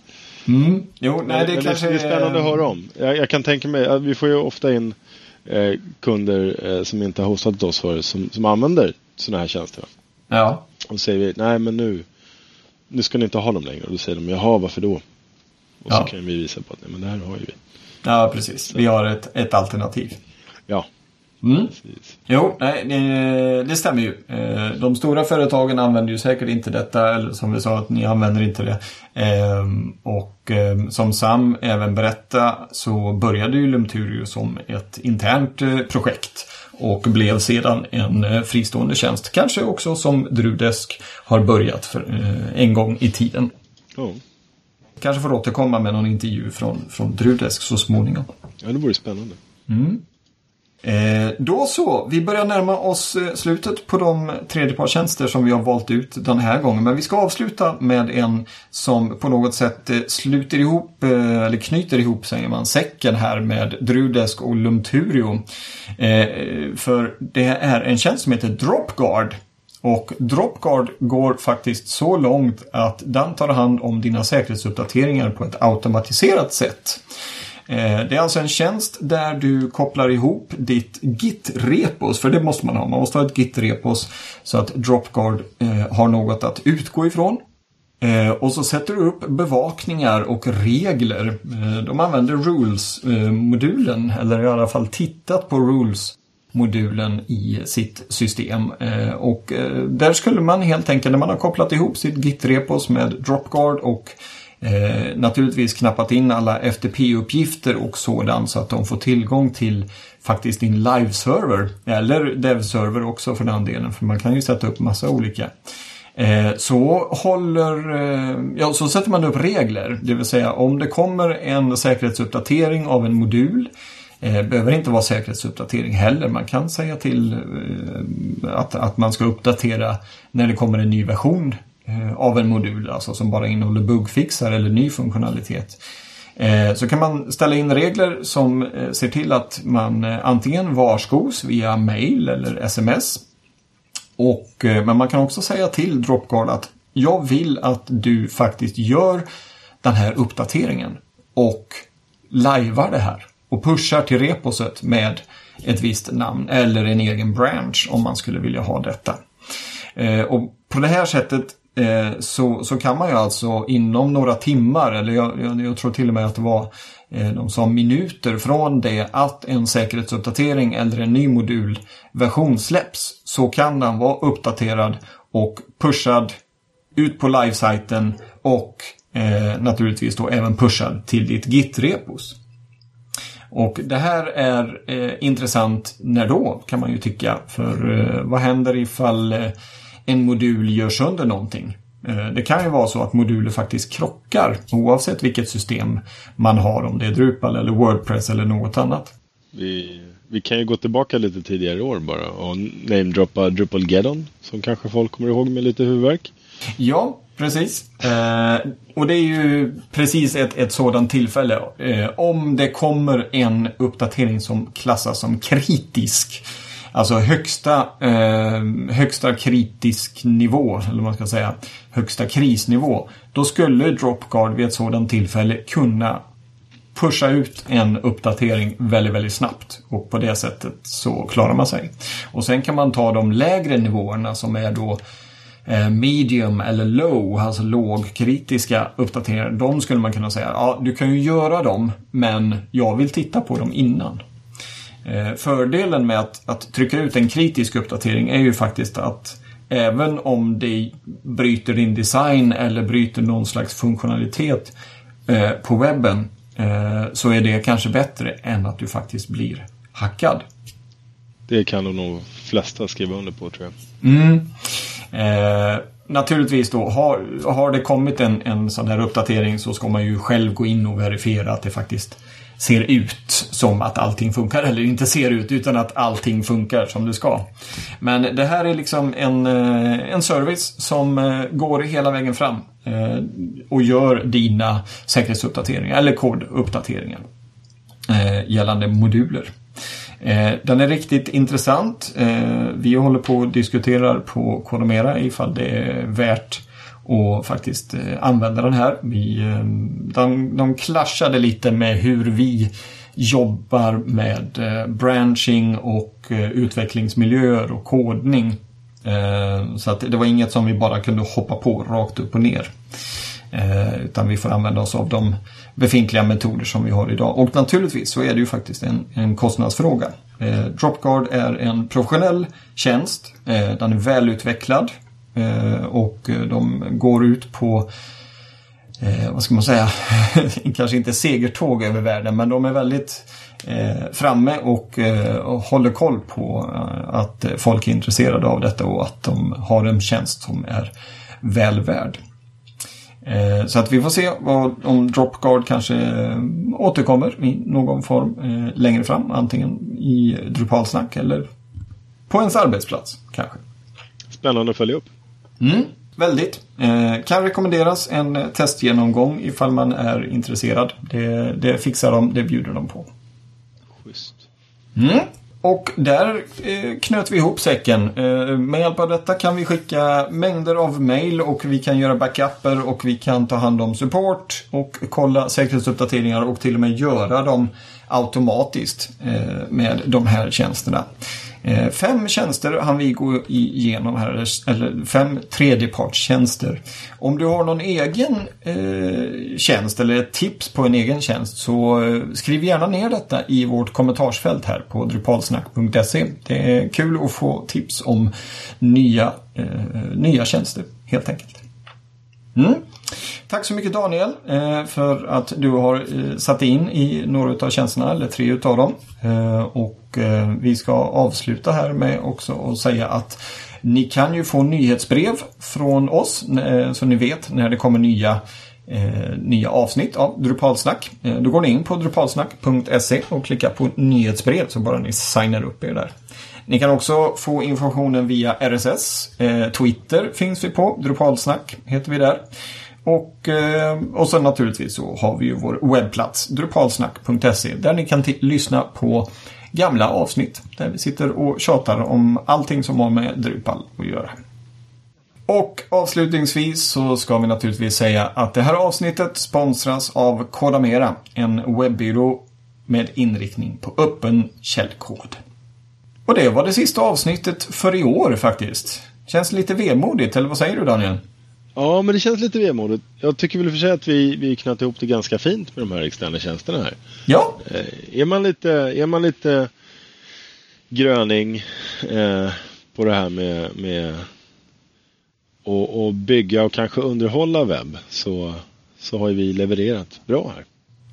Mm. Jo, nej, det, Men kanske det är spännande att höra om. Jag, jag kan tänka mig, vi får ju ofta in eh, kunder eh, som inte har hostat oss förut som, som använder sådana här tjänster. Ja. Och säger vi, nej men nu, nu ska ni inte ha dem längre. Och då säger de, jaha varför då? Och Ja. så kan vi visa på att nej, men det här har ju vi. ja, precis. Vi har ett, ett alternativ. Ja, Mm. precis. Jo, nej, det, det stämmer ju. Eh, De stora företagen använder ju säkert inte detta, eller som vi sa att ni använder inte det. Ehm, Och ehm, som Sam även berättade så började ju Lumturio som ett internt eh, projekt och blev sedan en eh, fristående tjänst. Kanske också som Drudesk har börjat för en gång i tiden. Ja. Kanske får återkomma med någon intervju från, från Drudesk så småningom. ja, det vore spännande. Eh, då så, vi börjar närma oss eh, slutet på de tredjepartstjänster som vi har valt ut den här gången. Men vi ska avsluta med en som på något sätt eh, sluter ihop, eh, eller knyter ihop säger man, säcken här med Drudesk och Lumturio. Eh, för det är en tjänst som heter Dropguard. Och Dropguard går faktiskt så långt att den tar hand om dina säkerhetsuppdateringar på ett automatiserat sätt. Eh, det är alltså en tjänst där du kopplar ihop ditt Git-repos, för det måste man ha. Man måste ha ett Git-repos så att Dropguard eh, har något att utgå ifrån. Eh, och så sätter du upp bevakningar och regler. De använder Rules-modulen, eller i alla fall tittat på Rules-modulen i sitt system. Och där skulle man helt enkelt, när man har kopplat ihop sitt Git-repos med Dropguard och Eh, naturligtvis knappat in alla FTP-uppgifter och sådant så att de får tillgång till faktiskt din live-server eller dev-server också för den delen för man kan ju sätta upp massa olika. Eh, så håller, eh, ja så sätter man upp regler, det vill säga om det kommer en säkerhetsuppdatering av en modul eh, behöver inte vara säkerhetsuppdatering heller. Man kan säga till eh, att, att man ska uppdatera när det kommer en ny version Eh, av en modul, alltså som bara innehåller bugfixar eller ny funktionalitet. Eh, så kan man ställa in regler som eh, ser till att man antingen varskos via mail eller sms. Och, men man kan också säga till Dropguard att jag vill att du faktiskt gör den här uppdateringen och lajvar det här och pushar till reposet med ett visst namn eller en egen branch om man skulle vilja ha detta. Och på det här sättet eh, så, så kan man ju alltså inom några timmar, eller jag, jag, jag tror till och med att det var eh, de sa minuter från det att en säkerhetsuppdatering eller en ny modulversion släpps så kan den vara uppdaterad och pushad ut på livesajten och eh, naturligtvis då även pushad till ditt Git-repos. Och det här är eh, intressant när då kan man ju tycka. För eh, vad händer ifall eh, en modul gör sönder någonting? Eh, det kan ju vara så att moduler faktiskt krockar oavsett vilket system man har. Om det är Drupal eller Wordpress eller något annat. Vi, vi kan ju gå tillbaka lite tidigare år bara och namedroppa Drupalgeddon som kanske folk kommer ihåg med lite huvudvärk. Ja, precis. Eh, och det är ju precis ett, ett sådant tillfälle. Eh, om det kommer en uppdatering som klassas som kritisk. Alltså högsta, eh, högsta kritisk nivå, eller vad man ska säga. Högsta krisnivå. Då skulle Dropguard vid ett sådant tillfälle kunna pusha ut en uppdatering väldigt, väldigt snabbt. Och på det sättet så klarar man sig. Och sen kan man ta de lägre nivåerna som är då eh, medium eller low, alltså lågkritiska uppdateringar. De skulle man kunna säga, ja du kan ju göra dem, men jag vill titta på dem innan. Eh, fördelen med att, att trycka ut en kritisk uppdatering är ju faktiskt att även om det bryter din design eller bryter någon slags funktionalitet eh, på webben eh, så är det kanske bättre än att du faktiskt blir hackad. Det kan nog de flesta skriva under på tror jag. Mm. Eh, naturligtvis då, har, har det kommit en, en sån här uppdatering så ska man ju själv gå in och verifiera att det faktiskt ser ut som att allting funkar. Eller inte ser ut, utan att allting funkar som det ska. Men det här är liksom en, eh, en service som eh, går hela vägen fram eh, och gör dina säkerhetsuppdateringar, eller koduppdateringar gällande moduler. Den är riktigt intressant. Vi håller på och diskuterar på Kodomera ifall det är värt och faktiskt eh, använda den här. Vi, eh, de, de clashade lite med hur vi jobbar med eh, branching och utvecklingsmiljöer och kodning. Så att det var inget som vi bara kunde hoppa på rakt upp och ner. Utan vi får använda oss av de befintliga metoder som vi har idag. Och naturligtvis så är det ju faktiskt en, en kostnadsfråga. Dropguard är en professionell tjänst. Den är välutvecklad. Eh, och de går ut på eh, vad ska man säga, kanske inte segertåg över världen men de är väldigt eh, framme och, eh, och håller koll på eh, att folk är intresserade av detta och att de har en tjänst som är väl värd. Eh, så att vi får se vad, om Dropguard kanske eh, återkommer i någon form eh, längre fram, antingen i Drupalsnack eller på ens arbetsplats kanske. Spännande att följa upp. Mm, väldigt. Eh, kan rekommenderas en testgenomgång ifall man är intresserad. Det, det fixar de, det bjuder de på. Schysst. Mm. Och där eh, knöt vi ihop säcken. Eh, med hjälp av detta kan vi skicka mängder av mail och vi kan göra backuper och vi kan ta hand om support och kolla säkerhetsuppdateringar och till och med göra dem automatiskt eh, med de här tjänsterna. Eh, fem tjänster han vi gå igenom här, eller fem tredjepartstjänster. Om du har någon egen eh, tjänst eller ett tips på en egen tjänst så eh, skriv gärna ner detta i vårt kommentarsfält här på drupalsnack.se. Det är kul att få tips om nya, eh, nya tjänster helt enkelt. Mm. Tack så mycket Daniel eh, för att du har satt in i några av tjänsterna, eller tre utav dem. Och och vi ska avsluta här med också att säga att ni kan ju få nyhetsbrev från oss eh, så ni vet när det kommer nya eh, nya avsnitt av Drupalsnack. då går ni in på drupalsnack.se och klickar på nyhetsbrev så bara ni signar upp er där. Ni kan också få informationen via RSS. Twitter finns vi på. Drupalsnack heter vi där. Och, och så naturligtvis så har vi ju vår webbplats drupalsnack.se där ni kan lyssna på gamla avsnitt där vi sitter och tjatar om allting som har med Drupal att göra. Och avslutningsvis så ska vi naturligtvis säga att det här avsnittet sponsras av Kodamera, en webbyrå med inriktning på öppen källkod. Och det var det sista avsnittet för i år faktiskt. Känns lite vemodigt, eller vad säger du Daniel? Ja, men det känns lite vemodigt. Jag tycker väl för sig att vi, vi knöt ihop det ganska fint med de här externa tjänsterna här. Ja. Eh, är, man lite, är man lite gröning eh, på det här med, med att bygga och kanske underhålla webb så, så har vi levererat bra här.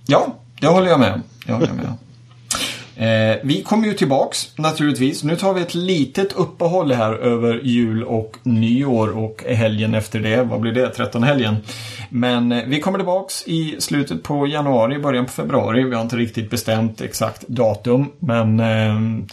Ja, det håller jag med om. Det håller jag med om. Eh, vi kommer ju tillbaks naturligtvis. Nu tar vi ett litet uppehåll här över jul och nyår och helgen efter det. Vad blir det? 13-helgen. Men eh, vi kommer tillbaks i slutet på januari, början på februari. Vi har inte riktigt bestämt exakt datum. Men eh,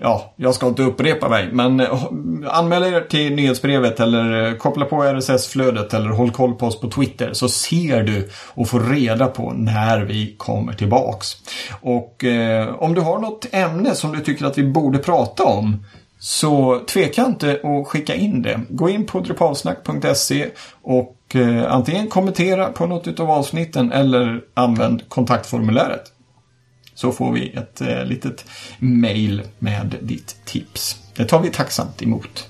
ja, jag ska inte upprepa mig, men eh, anmäl er till nyhetsbrevet eller eh, koppla på RSS-flödet eller håll koll på oss på Twitter så ser du och får reda på när vi kommer tillbaks. Och eh, om du har något ämne som du tycker att vi borde prata om så tveka inte att skicka in det. Gå in på drupalsnack.se och eh, antingen kommentera på något av avsnitten eller använd kontaktformuläret så får vi ett eh, litet mail med ditt tips. Det tar vi tacksamt emot.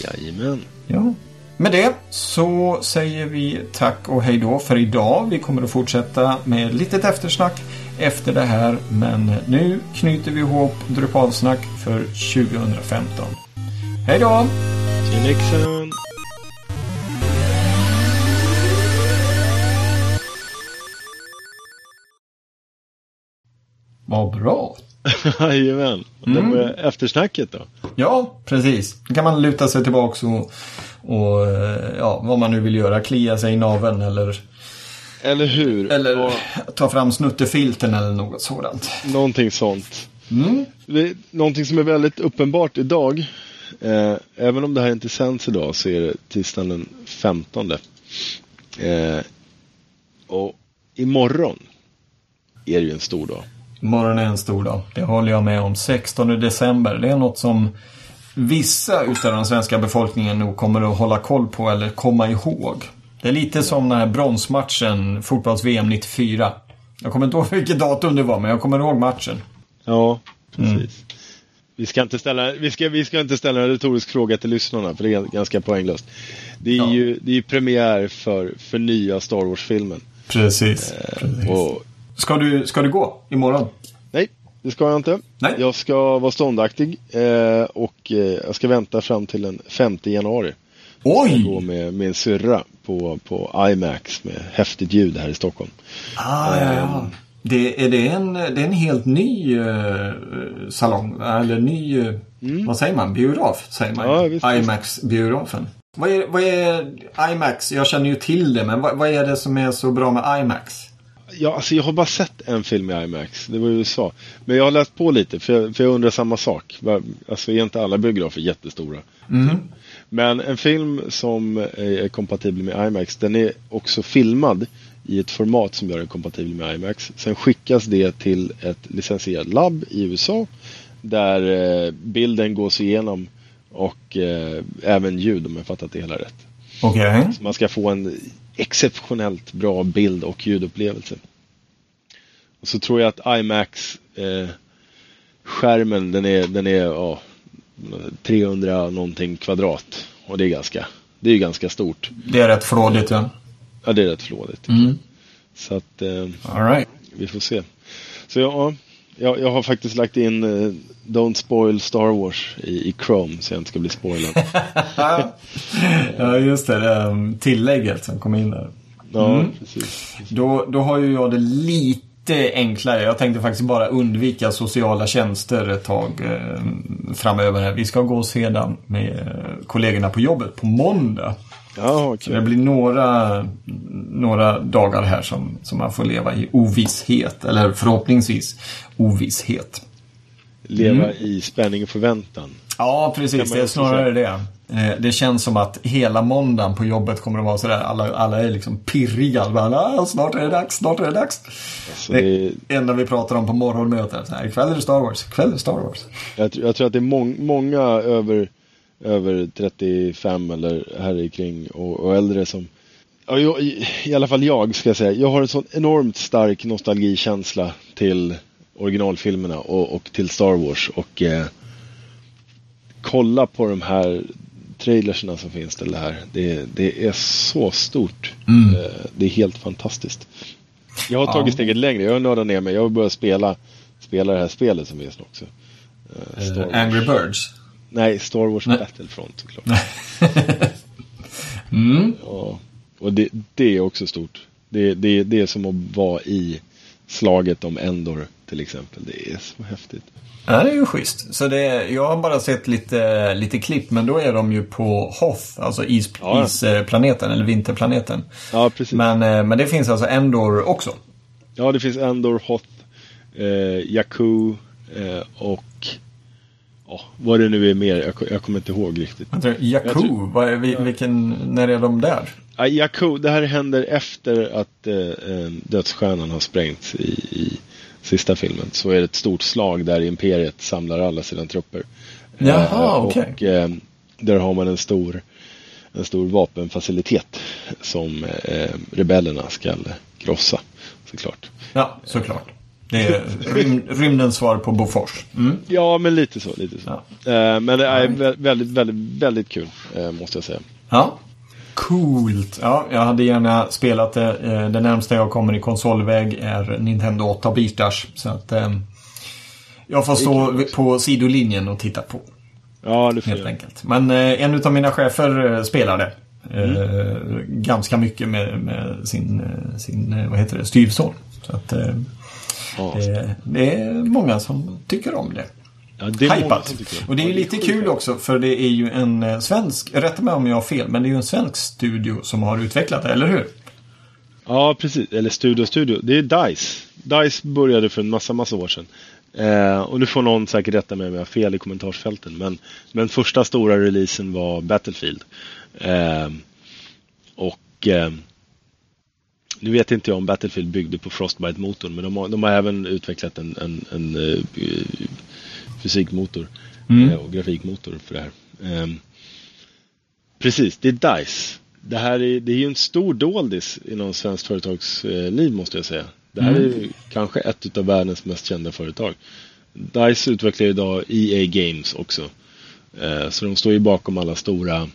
Jajamän. Ja. Med det så säger vi tack och hej då för idag. Vi kommer att fortsätta med litet eftersnack efter det här. Men nu knyter vi ihop Drupalsnack för 2015. Hej då! Till Vad bra! Jajamän. Mm. Det var eftersnacket då. Ja, precis. Då kan man luta sig tillbaka och och eh, ja, vad man nu vill göra. Klia sig i naveln eller, Eller hur? eller Och ta fram snuttefilten eller något sådant. någonting sånt. Mm. Det, någonting som är väldigt uppenbart idag, eh, även om det här inte sänds idag så är det tisdagen den 15. Eh, och imorgon är det ju en stor dag. Imorgon är en stor dag. Det håller jag med om. 16 december. Det är något som vissa utav den svenska befolkningen nog kommer att hålla koll på eller komma ihåg. Det är lite som den här bronsmatchen, fotbolls-VM 94. Jag kommer inte ihåg vilket datum det var, men jag kommer ihåg matchen. Ja, precis. Vi, ska inte ställa, vi, ska, vi ska inte ställa en retorisk fråga till lyssnarna för det är ganska poänglöst. Det är Ja. ju det är premiär för, för nya Star Wars-filmen. Precis. Precis. Och Ska, du, ska du gå imorgon? Nej, det ska jag inte. Nej. Jag ska vara ståndaktig eh, och eh, jag ska vänta fram till den 5 januari. Gå Oj! med min syrra på, på IMAX med häftigt ljud här i Stockholm. Ah, ja, ja. Det, är det, en, det är en helt ny eh, salong, eller ny, eh, vad säger man, biograf säger man. Ja. IMAX-biografen. Vad är, vad är IMAX? Jag känner ju till det, men vad, vad är det som är så bra med IMAX? Ja, alltså jag har bara sett en film i IMAX, det var i USA. Men jag har läst på lite för jag, för jag undrar samma sak. Alltså är inte alla biografer jättestora? Men en film som är kompatibel med IMAX, den är också filmad i ett format som gör den kompatibel med IMAX. Sen skickas det till ett licensierat labb i USA där eh, bilden gås igenom och eh, även ljud om jag fattat det hela rätt. Okej. Man ska få en exceptionellt bra bild och ljudupplevelse. Och så tror jag att IMAX eh, skärmen den är, den är ja, 300 någonting kvadrat. Och det är ganska, det är ganska stort. Det är rätt flådigt, ja. Ja, det är rätt flådigt. Mm. Så att eh, All right. vi får se. Så ja, jag, jag har faktiskt lagt in eh, Don't spoil Star Wars i, i Chrome så jag inte ska bli spoilad. ja, just det. um, tillägget som kom in där. Ja, precis. Då, då har ju jag det lite enklare. Jag tänkte faktiskt bara undvika sociala tjänster ett tag eh, framöver. Här. Vi ska gå sedan med eh, kollegorna på jobbet på måndag. Så okej. det blir några, några dagar här som, som man får leva i ovisshet. Eller förhoppningsvis ovisshet. Leva i spänning och förväntan. Ja, precis. Det är snarare det. Eh, Det känns som att hela måndagen på jobbet kommer att vara sådär. Alla, alla är liksom pirriga. Bara, ah, snart är det dags, snart är det dags. Alltså, Det det, enda vi pratar om på morgonmötet. Så här, ikväll är det Star Wars, ikväll är det Star Wars. jag, tror- jag tror att det är mång, många över, över 35 eller här kring och, och äldre som ja, jag, i, I alla fall jag ska jag säga. Jag har en sån enormt stark nostalgikänsla till originalfilmerna och, och till Star Wars. Och eh, kolla på de här trailerserna som finns till det här. Det, det är så stort. Eh, det är helt fantastiskt. Jag har Ja. tagit steget längre. Jag har nördat ner mig. Jag har börjat spela, spela det här spelet som finns också. Wars. Angry Birds. Nej, Star Wars Nej. Battlefront såklart. Mm. Ja. Och det, det är också stort. Det, det, det är som att vara i slaget om Endor till exempel. Det är så häftigt. Ja, det är ju schysst. Så det, jag har bara sett lite, lite klipp, men då är de ju på Hoth, alltså is, Ja. isplaneten, eller vinterplaneten. Ja, precis. Men, eh, men det finns alltså Endor också. Ja, det finns Endor, Hoth, eh, Jakku eh, och ja, vad det nu är mer. Jag, jag kommer inte ihåg riktigt. Jakku, tror- vilken, när är de där? Ja, Jakku, det här händer efter att eh, eh, dödsstjärnan har sprängts i, i sista filmen. Så är det ett stort slag där Imperiet samlar alla sina trupper. Jaha, Eh, okej. Och eh, där har man en stor, en stor vapenfacilitet som eh, rebellerna ska krossa såklart. Ja, såklart. Det är rym, rymdens svar på Bofors. Mm. Ja, men lite så. Lite så. Eh, men det är vä- väldigt, väldigt, väldigt kul eh, måste jag säga. Ja. Coolt. Ja, jag hade gärna spelat det. Eh, Det närmsta jag kommer i konsolväg är Nintendo 8-bitars. Så att eh, jag får stå på sidolinjen och titta på. Ja, det får Helt jag. enkelt. Men eh, en av mina chefer spelar det. Eh, ganska mycket med, med sin, sin vad heter det, styvson. Så att, Ja. det, det är många som tycker om det. Ja, det är Hypat. Och det är Ja, lite sjukt kul hypat. också för det är ju en eh, svensk, rätta mig om jag har fel, men det är ju en svensk studio som har utvecklat det, eller hur? Ja, precis. Eller Studio Studio. Det är DICE. DICE började för en massa, massa år sedan. Eh, och nu får någon säkert rätta mig om jag har fel i kommentarsfälten. Men, men första stora releasen var Battlefield. Eh, och eh, nu vet inte jag om Battlefield byggde på Frostbite-motorn. Men de har, de har även utvecklat en, en, en eh, fysikmotor eh, och grafikmotor för det här. Eh, precis, det är DICE. Det här är, det är ju en stor doldis inom svenskt företagsliv måste jag säga. Det här är ju kanske ett av världens mest kända företag. DICE utvecklar idag EA Games också. Eh, så de står ju bakom alla stora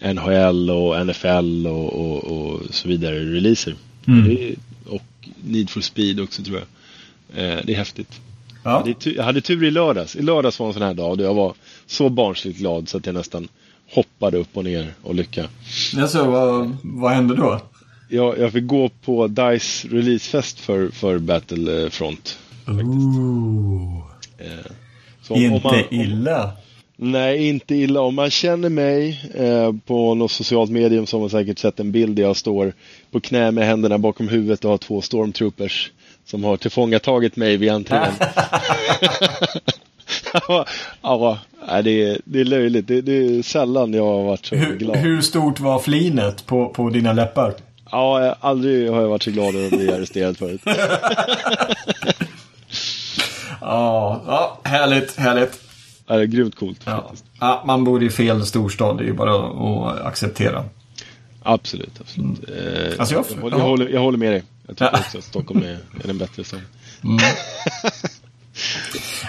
NHL och NFL och, och, och så vidare releaser. Mm. Är, och Need for Speed också tror jag. Eh, det är häftigt. Jag Ja. hade, tur, jag hade tur i lördags. I lördags var en sån här dag då jag var så barnsligt glad så att jag nästan hoppade upp och ner och lycka. Alltså, vad, vad hände då? Jag, jag fick gå på DICE releasefest för, för Battlefront. Ooh. Eh, så om- Inte man- om- illa. Nej, inte illa. Om man känner mig eh, på något socialt medium så har man säkert sett en bild där jag står på knä med händerna bakom huvudet och har två stormtroopers som har tillfångatagit mig vid entrén. ja, det, är, det är löjligt. Det, det är sällan jag har varit så Hur, glad. hur stort var flinet på, på dina läppar? Ja, jag- aldrig har jag varit så glad över att bli arresterad förut. Ja, ja härligt, härligt. Det är grymt coolt. Ja. faktiskt. Ja, man bor i fel storstad, det är ju bara att acceptera. Absolut, absolut. Eh, Alltså, jag- jag, håller, ja. jag, håller, jag håller med dig. Jag tycker Ja. också att Stockholm är, är den bättre staden.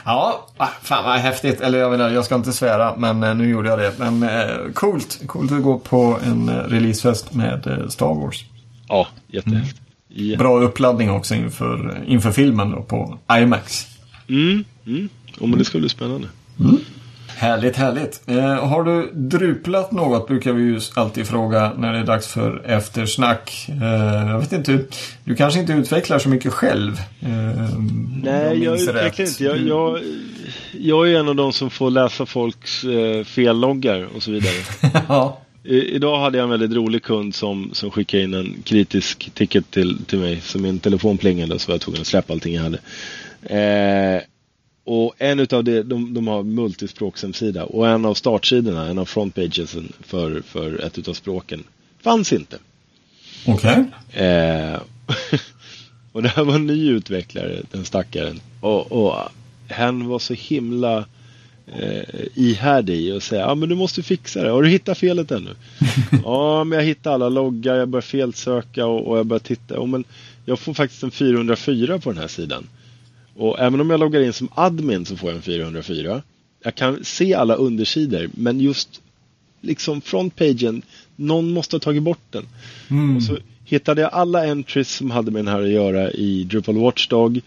Ja, ah, fan vad häftigt. Eller jag menar, jag ska inte svära, men eh, nu gjorde jag det. Men eh, coolt. Coolt att gå på en eh, releasefest med eh, Star Wars. Ja, jättehäftigt. Ja. Bra uppladdning också inför, inför filmen då på IMAX. Mm, mm. Oh, men det ska bli spännande. Härligt, härligt. Eh, har du druplat något brukar vi ju alltid fråga när det är dags för eftersnack. Eh, jag vet inte, du kanske inte utvecklar så mycket själv? Eh, Nej, jag minns utvecklar rätt. inte. Jag, jag, jag är en av de som får läsa folks eh, felloggar och så vidare. ja. I, idag hade jag en väldigt rolig kund som, som skickade in en kritisk ticket till, till mig. Så min telefon plingade så var jag tvungen att släppa allting jag hade. Och en utav det, de, de har multispråkshemsida och en av startsidorna, en av frontpagesen för, för ett utav språken fanns inte. Okej. Eh, och det här var en ny utvecklare, den stackaren. Och, och han var så himla eh, ihärdig i att säga, ja men du måste fixa det. Har du hittat felet ännu? ja, men jag hittade alla loggar, jag började felsöka och, och jag började titta. Ja, men jag får faktiskt en 404 på den här sidan. Och även om jag loggar in som admin så får jag en 404. Jag kan se alla undersidor, men just liksom frontpagen, någon måste ha tagit bort den. Och så hittade jag alla entries som hade med den här att göra i Drupal Watchdog.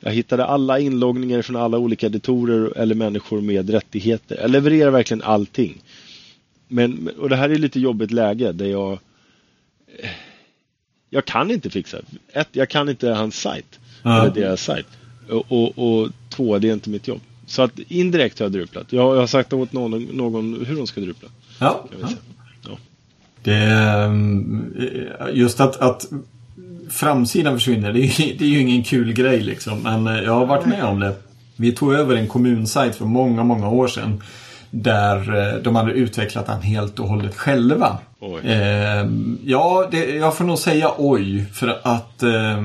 Jag hittade alla inloggningar från alla olika editorer eller människor med rättigheter. Jag levererar verkligen allting. Men, och det här är lite jobbigt läge där jag eh, jag kan inte fixa. Ett, jag kan inte hans sajt. Ja. Eller deras sajt. Och, och, två, det är inte mitt jobb. Så att indirekt har jag druplat. Jag, jag har sagt åt någon, någon hur de ska drupla. Ja. Säga. Ja. Det, mm, just att, att framsidan försvinner, det är, det är ju ingen kul grej liksom. Men eh, jag har varit med om det. Vi tog över en kommunsajt för många, många år sedan. Där eh, de hade utvecklat den helt och hållet själva. Eh, ja, det, jag får nog säga oj. För att eh,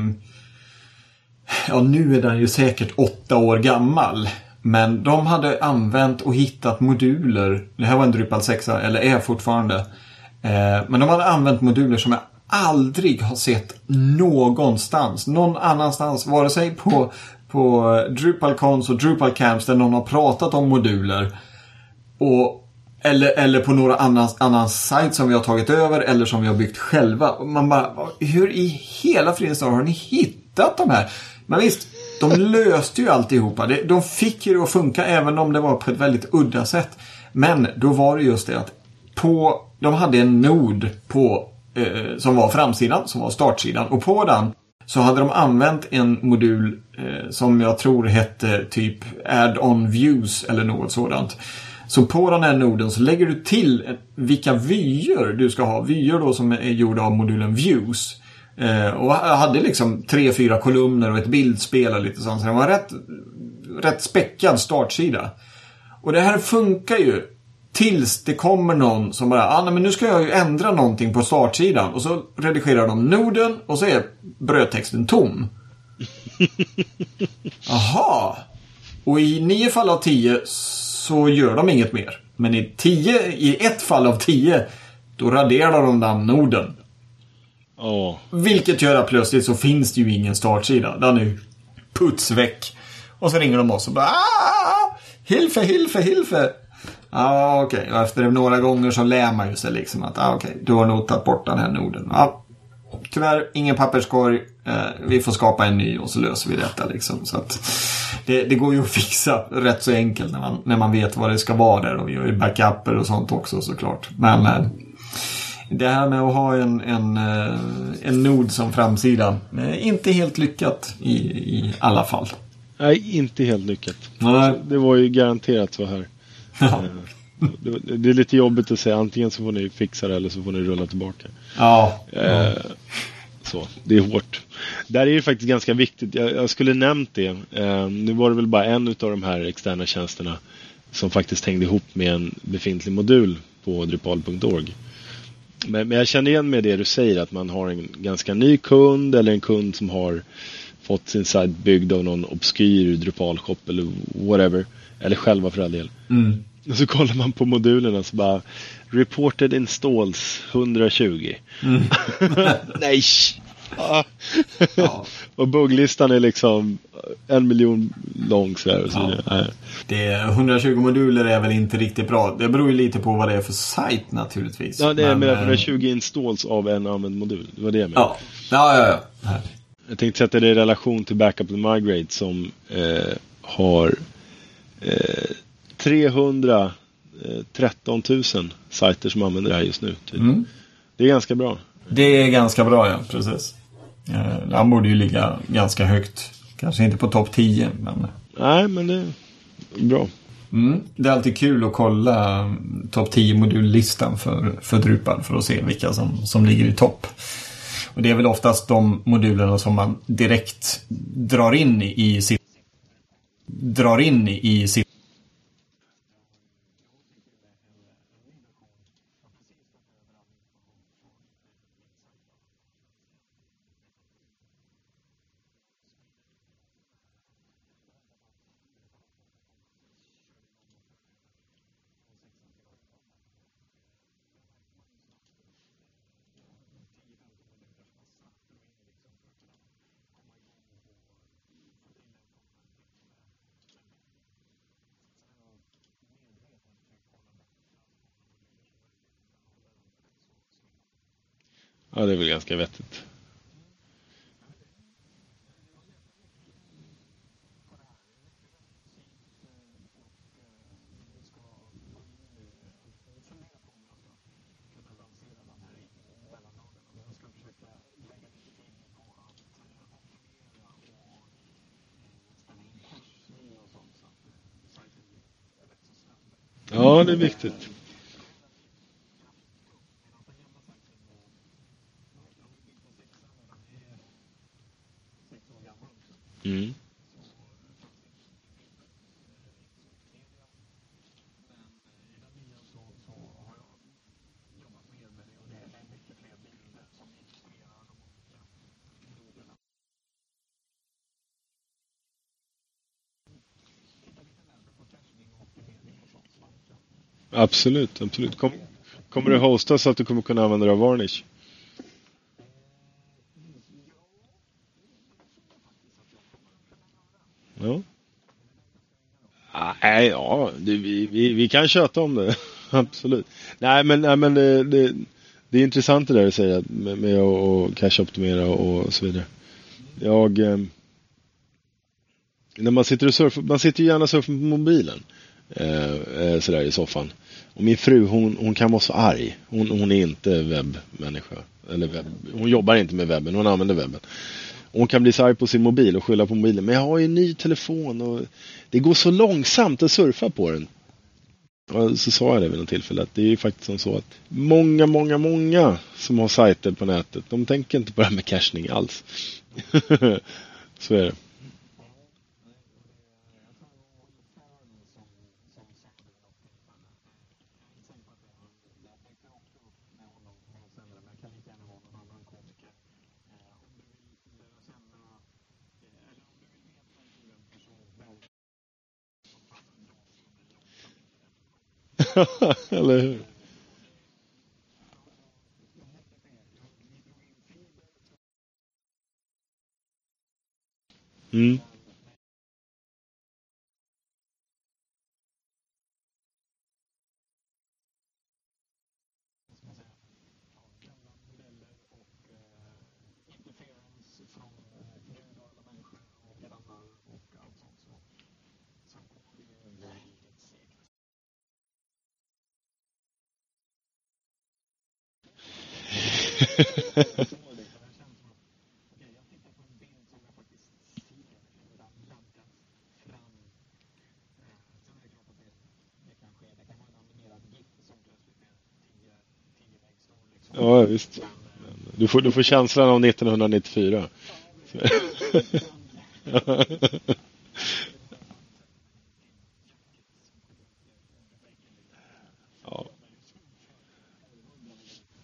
Ja, nu är den ju säkert åtta år gammal. Men de hade använt och hittat moduler. Det här var en Drupal 6 eller är fortfarande. Eh, men de hade använt moduler som jag aldrig har sett någonstans. Någon annanstans. Vare sig på, på DrupalCons och Drupal Camps där någon har pratat om moduler. Och, eller, eller på några annan, annan sajt som vi har tagit över eller som vi har byggt själva. Man bara, hur i hela fridens har ni hittat de här? Men visst, de löste ju alltihopa. De fick ju det att funka även om det var på ett väldigt udda sätt. Men då var det just det att på, de hade en nod på, eh, som var framsidan, som var startsidan. Och på den så hade de använt en modul eh, som jag tror hette typ Add-on Views eller något sådant. Så på den här noden så lägger du till vilka vyer du ska ha. Vyer då som är gjorda av modulen Views. Eh, och hade liksom tre, fyra kolumner och ett bildspel och lite sånt. Så det var en rätt, rätt späckad startsida. Och det här funkar ju tills det kommer någon som bara, ah, nej, men nu ska jag ju ändra någonting på startsidan. Och så redigerar de noden och så är brödtexten tom. Jaha. Och i nio fall av tio så gör de inget mer. Men i, tio, i ett fall av tio då raderar de namnorden. Oh. Vilket gör att plötsligt så finns det ju ingen startsida. Den är ju putsväck. Och så ringer de oss och bara ah, Hilfe, Hilfe, Hilfe. Ja, ah, okej. Okay. Och efter några gånger så lär man ju sig liksom att ah, okej, okay, du har nog tagit bort den här noden. Ah, tyvärr, ingen papperskorg. Eh, vi får skapa en ny och så löser vi detta liksom. Så att det, det, går ju att fixa rätt så enkelt när man, när man vet vad det ska vara där. Och vi har ju backuper och sånt också såklart. Men eh, det här med att ha en, en, eh, en nod som framsida, eh, inte helt lyckat i, i alla fall. Nej, inte helt lyckat. Nej. Det var ju garanterat så här. Ja. Det, är lite jobbigt att säga antingen så får ni fixa det eller så får ni rulla tillbaka. Ja. Eh, så, det är hårt. Där är det faktiskt ganska viktigt. Jag, skulle nämnt det. Eh, nu var det väl bara en av de här externa tjänsterna som faktiskt hängde ihop med en befintlig modul på drupal.org. Men, men jag känner igen med det du säger att man har en ganska ny kund eller en kund som har fått sin sajt byggd av någon obskyr Drupal-shop eller whatever. Eller själva för all del. Mm. Och så kollar man på modulerna så bara Reported installs 120. Mm. Nej! Ja. och bugglistan är liksom en miljon lång så här, och så ja. det är 120 moduler är väl inte riktigt bra. Det beror ju lite på vad det är för sajt naturligtvis. Ja, det är med 120 installs av en använd modul. Det var det jag menade. Ja, ja, ja. ja. Jag tänkte sätta det i relation till Backup and Migrate som eh, har eh, 313 000 sajter som använder det här just nu. Typ. Mm. Det är ganska bra. Det är ganska bra, ja. Precis. Eh, han borde ju ligga ganska högt. Kanske inte på topp 10, men... Nej, men det är bra. Mm. Det är alltid kul att kolla mm, topp 10 modullistan för, för Drupal för att se vilka som, som ligger i topp. Och det är väl oftast de modulerna som man direkt drar in i sitt drar in i sitt ganska vettigt. Ja, det är viktigt. Mm. Absolut, absolut. Kom, kommer du hosta så att du kommer kunna använda dig av Varnish? Ja. Ah, nej, ja, det, vi, vi, vi kan köta om det. Absolut. Nej, men, nej, men det, det, det är intressant det där du säger med, med att cash-optimera och så vidare. Jag... Eh, när man sitter och surfar, man sitter ju gärna och surfar på mobilen. Eh, eh, sådär i soffan. Och min fru hon, hon kan vara så arg. Hon, hon är inte webbmänniska. Eller webb, hon jobbar inte med webben, hon använder webben. hon kan bli så arg på sin mobil och skylla på mobilen. Men jag har ju en ny telefon och det går så långsamt att surfa på den. Och så sa jag det vid något tillfälle att det är ju faktiskt som så att många, många, många som har sajter på nätet, de tänker inte på det här med cachning alls. så är det. Eller hur? Mm. Ja, visst. Du får, du får känslan av 1994.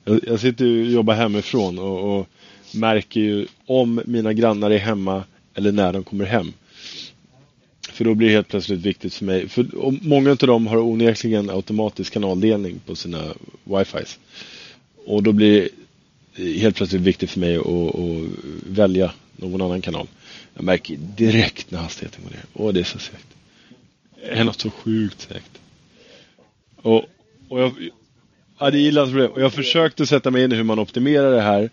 Jag, jag sitter och jobbar hemifrån och, och märker ju om mina grannar är hemma eller när de kommer hem. För då blir det helt plötsligt viktigt för mig. För många av dem har onekligen automatisk kanaldelning på sina wifi. Och då blir det helt plötsligt viktigt för mig att, att, välja någon annan kanal. Jag märker direkt när hastigheten går ner. Åh, det är så segt. Det är något så sjukt segt. Och, och jag, ja, det är problem. Och jag försökte sätta mig in i hur man optimerar det här.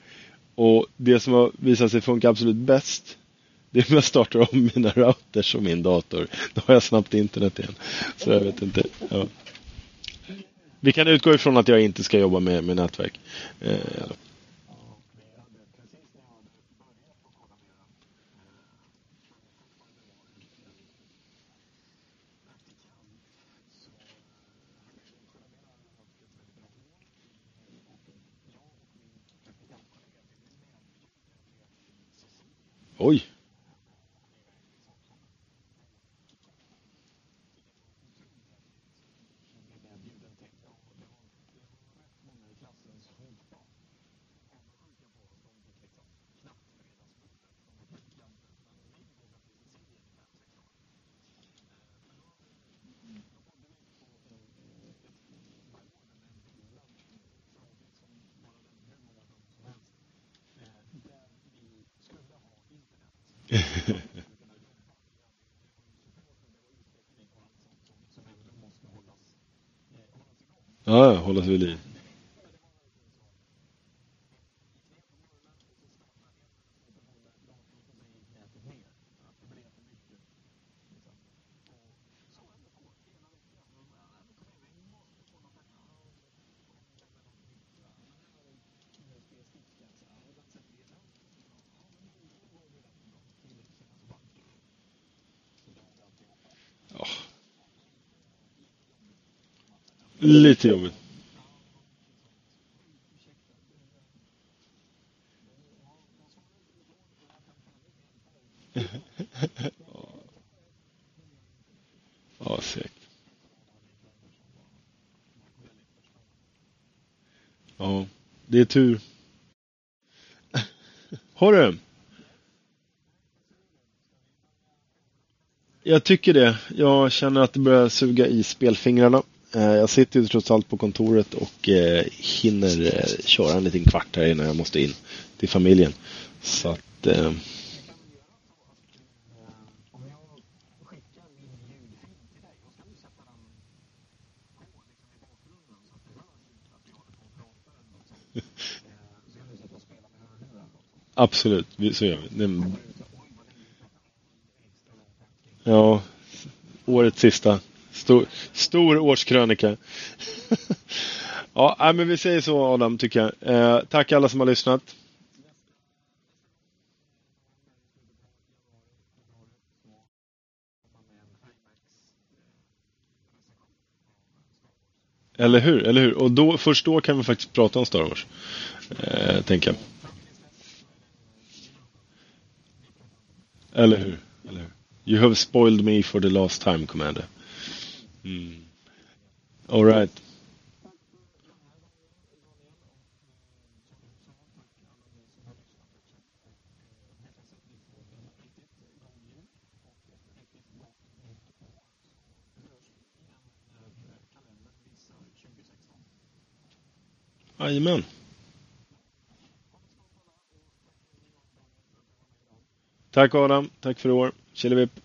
Och det som har visat sig funka absolut bäst det är när jag startar om mina routers och min dator. Då har jag snabbt internet igen. Så jag vet inte. Ja. Vi kan utgå ifrån att jag inte ska jobba med, med nätverk. Eh, Oj! Ja, hålla sig vid liv. Lite jobbigt. ja, säkert. Ja, det är tur. Har du? Jag tycker det. Jag känner att det börjar suga i spelfingrarna. Eh, jag sitter ju trots allt på kontoret och eh, hinner eh, köra en liten kvart här innan jag måste in till familjen. Så att... Absolut, så gör vi. Ja, årets sista Stor, stor årskrönika. ja, äh, men vi säger så Adam, tycker jag. Eh, tack alla som har lyssnat. Eller hur? Eller hur? Och då, först då kan vi faktiskt prata om Star Wars. Eh, tänker jag. Eller hur? Eller hur? You have spoiled me for the last time, Commander. Mm. All right. Jajamän. Tack Adam, tack för i år. Killevipp.